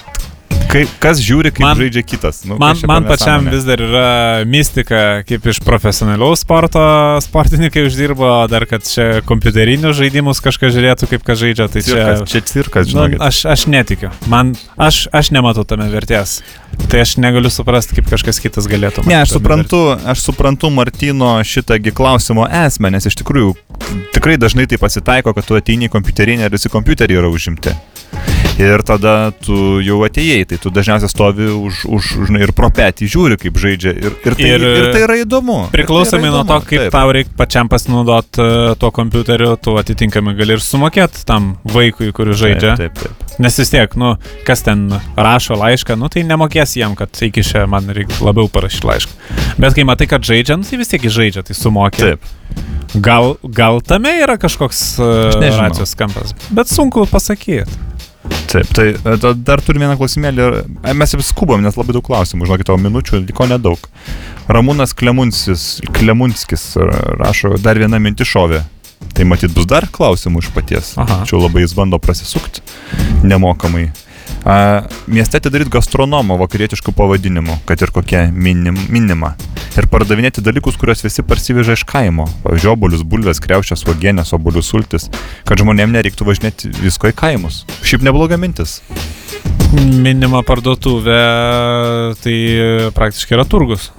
Speaker 2: kaip, kas žiūri, kaip
Speaker 1: Man-
Speaker 2: žaidžia kitas? Nu,
Speaker 1: Man,
Speaker 2: čia
Speaker 1: man pačiam vis dar yra mistika, kaip iš profesionaliaus sporto sportininkai uždirbo, dar kad čia kompiuterinius žaidimus kažkas žiūrėtų, kaip kas žaidžia. Tai čia,
Speaker 2: Cirkas, čia cirkas,
Speaker 1: nu,
Speaker 2: žinokit.
Speaker 1: aš, aš netikiu. Man, aš, aš nematau tame vertės. Tai aš negaliu suprasti, kaip kažkas kitas galėtų.
Speaker 2: Ne, aš suprantu, aš suprantu Martino šitągi klausimo esmę, nes iš tikrųjų tikrai dažnai tai pasitaiko, kad tu ateini į kompiuterinę ir visi kompiuteriai yra užimti. Ir tada tu jau atėjai, tai tu dažniausiai stovi už, už žinai, ir pro petį žiūri, kaip žaidžia. Ir, ir, tai,
Speaker 1: Ir-
Speaker 2: ir, tai yra įdomu.
Speaker 1: Priklausomai
Speaker 2: tai
Speaker 1: nuo to, kaip
Speaker 2: taip.
Speaker 1: tau reikia pačiam pasinaudoti uh, tuo kompiuteriu, tu atitinkamai gali ir sumokėti tam vaikui, kuris žaidžia.
Speaker 2: Taip, taip, taip.
Speaker 1: Nes vis tiek, nu, kas ten rašo laišką, nu, tai nemokės jam, kad iki čia man reikia labiau parašyti laišką. Bet kai matai, kad žaidžia, nu, tai vis tiek žaidžia, tai sumokė.
Speaker 2: taip.
Speaker 1: Gal, gal tame yra kažkoks uh, racijos kampas, bet sunku pasakyti.
Speaker 2: Taip, tai e, da- dar turime vieną klausimėlį. E, Mes jau skubam, nes labai daug klausimų, žinokit, o minučių liko nedaug. Ramūnas Klemunskis, Klemunskis rašo, dar viena mintis šovė. Tai matyt bus dar klausimų iš paties.
Speaker 1: Aha.
Speaker 2: Čia labai jis bando prasisukti nemokamai. A, mieste atidaryti gastronomo vakarietiškų pavadinimų, kad ir kokia minim, minima. Ir pardavinėti dalykus, kuriuos visi parsiveža iš kaimo. Pavyzdžiui, obolius, bulves, kreuščias, uogienės, obolių sultis. Kad žmonėm nereiktų važinėti visko į kaimus. Šiaip nebloga mintis.
Speaker 1: Minima parduotuvė, tai praktiškai yra turgus.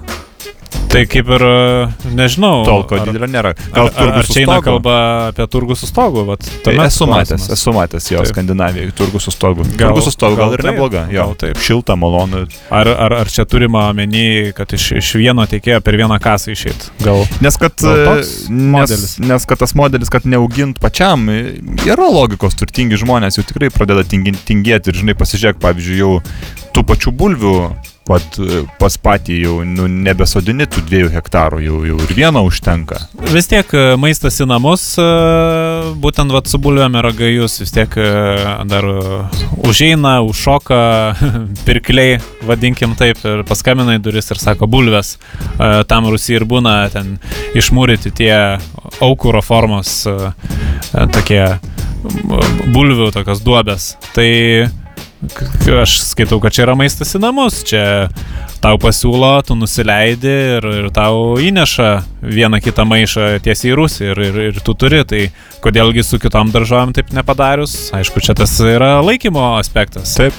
Speaker 1: Tai kaip ir, e, nežinau.
Speaker 2: Tol, kol
Speaker 1: ar-
Speaker 2: didelio nėra.
Speaker 1: Ar,
Speaker 2: Gal
Speaker 1: ar, ar
Speaker 2: turgus
Speaker 1: čia eina kalba apie turgų su stogu? Vat,
Speaker 2: Tai esu matęs, esu matęs jo
Speaker 1: Taip.
Speaker 2: Skandinavijoje, turgus su stogu.
Speaker 1: Gal-
Speaker 2: Turgus su stogu gal,
Speaker 1: gal
Speaker 2: ir
Speaker 1: taip,
Speaker 2: nebloga. Jo,
Speaker 1: gal taip.
Speaker 2: Šilta, malonu.
Speaker 1: Ar, ar, ar čia turima omeny, kad iš, iš vieno tiekėjo per vieną kasą išeit? Gal.
Speaker 2: Nes kad,
Speaker 1: Gal
Speaker 2: e, nes, nes kad tas modelis, kad neaugint pačiam, e, yra logikos, turtingi žmonės jau tikrai pradeda tingėti ir, žinai, pasižiūrėk, pavyzdžiui, jau tų pačių bulvių, pat, e, pas patį jau nu, nebesodini tų dviejų hektarų, jau, jau ir vieno užtenka.
Speaker 1: Vis tiek e, maistas į namus, e, būtent vat, su bulvėm yra gajus, vis tiek dar užeina, užšoka pirkliai, vadinkim taip, ir paskambina į duris ir sako bulvės. E, Tam Rusija ir būna ten išmūryti tie aukuro formos tokie bulvių tokios duobės. Tai aš skaitau, kad čia yra maistas į namus, čia tau pasiūlo, tu nusileidi ir, ir tau įneša vieną kitą maišą tiesiai į Rusiją ir, ir, ir tu turi, tai kodėlgi su kitom daržovėm taip nepadarius, aišku, čia tas yra laikymo aspektas.
Speaker 2: Taip.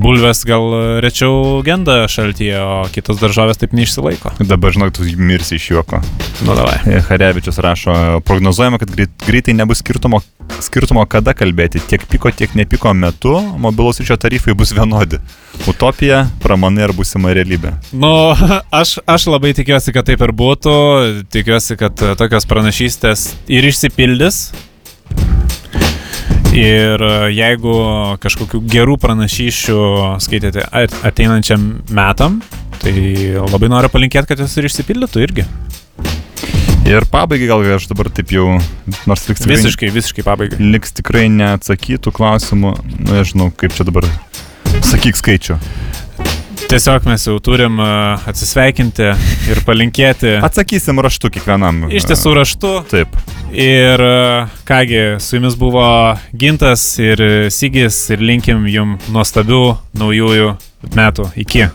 Speaker 1: Bulvės gal rečiau genda šaltyje, o kitos daržovės taip neišsilaiko.
Speaker 2: Dabar žinok, tu mirsi iš juoko.
Speaker 1: Nu, davai.
Speaker 2: E, Harevičius rašo, prognozuojama, kad greit, greitai nebus skirtumo, skirtumo, kada kalbėti. Tiek piko, tiek nepiko metu mobilaus ryšio tarifai bus vienodi. Utopija, pramanai ar būsima realybė.
Speaker 1: Nu, aš, aš labai tikiuosi, kad taip ir būtų. Tikiuosi, kad tokios pranašystės ir išsipildys. Ir e, jeigu kažkokių gerų pranašyšių skaitėte at- ateinančiam metam, tai labai noriu palinkėti, kad jos ir išsipildytų irgi.
Speaker 2: Ir pabaigai gal aš dabar taip jau, nors liks tikrai,
Speaker 1: Visiškai, visiškai pabaigai.
Speaker 2: liks tikrai neatsakytų klausimų, nu nežinau, kaip čia dabar. Sakyk skaičių.
Speaker 1: Tiesiog mes jau turim e, atsisveikinti ir palinkėti.
Speaker 2: Atsakysim raštu kiekvienam.
Speaker 1: Iš tiesų raštu.
Speaker 2: Taip.
Speaker 1: Ir e, kągi, su jumis buvo Gintas ir Sigis ir linkim jum nuostabių naujųjų metų. Iki.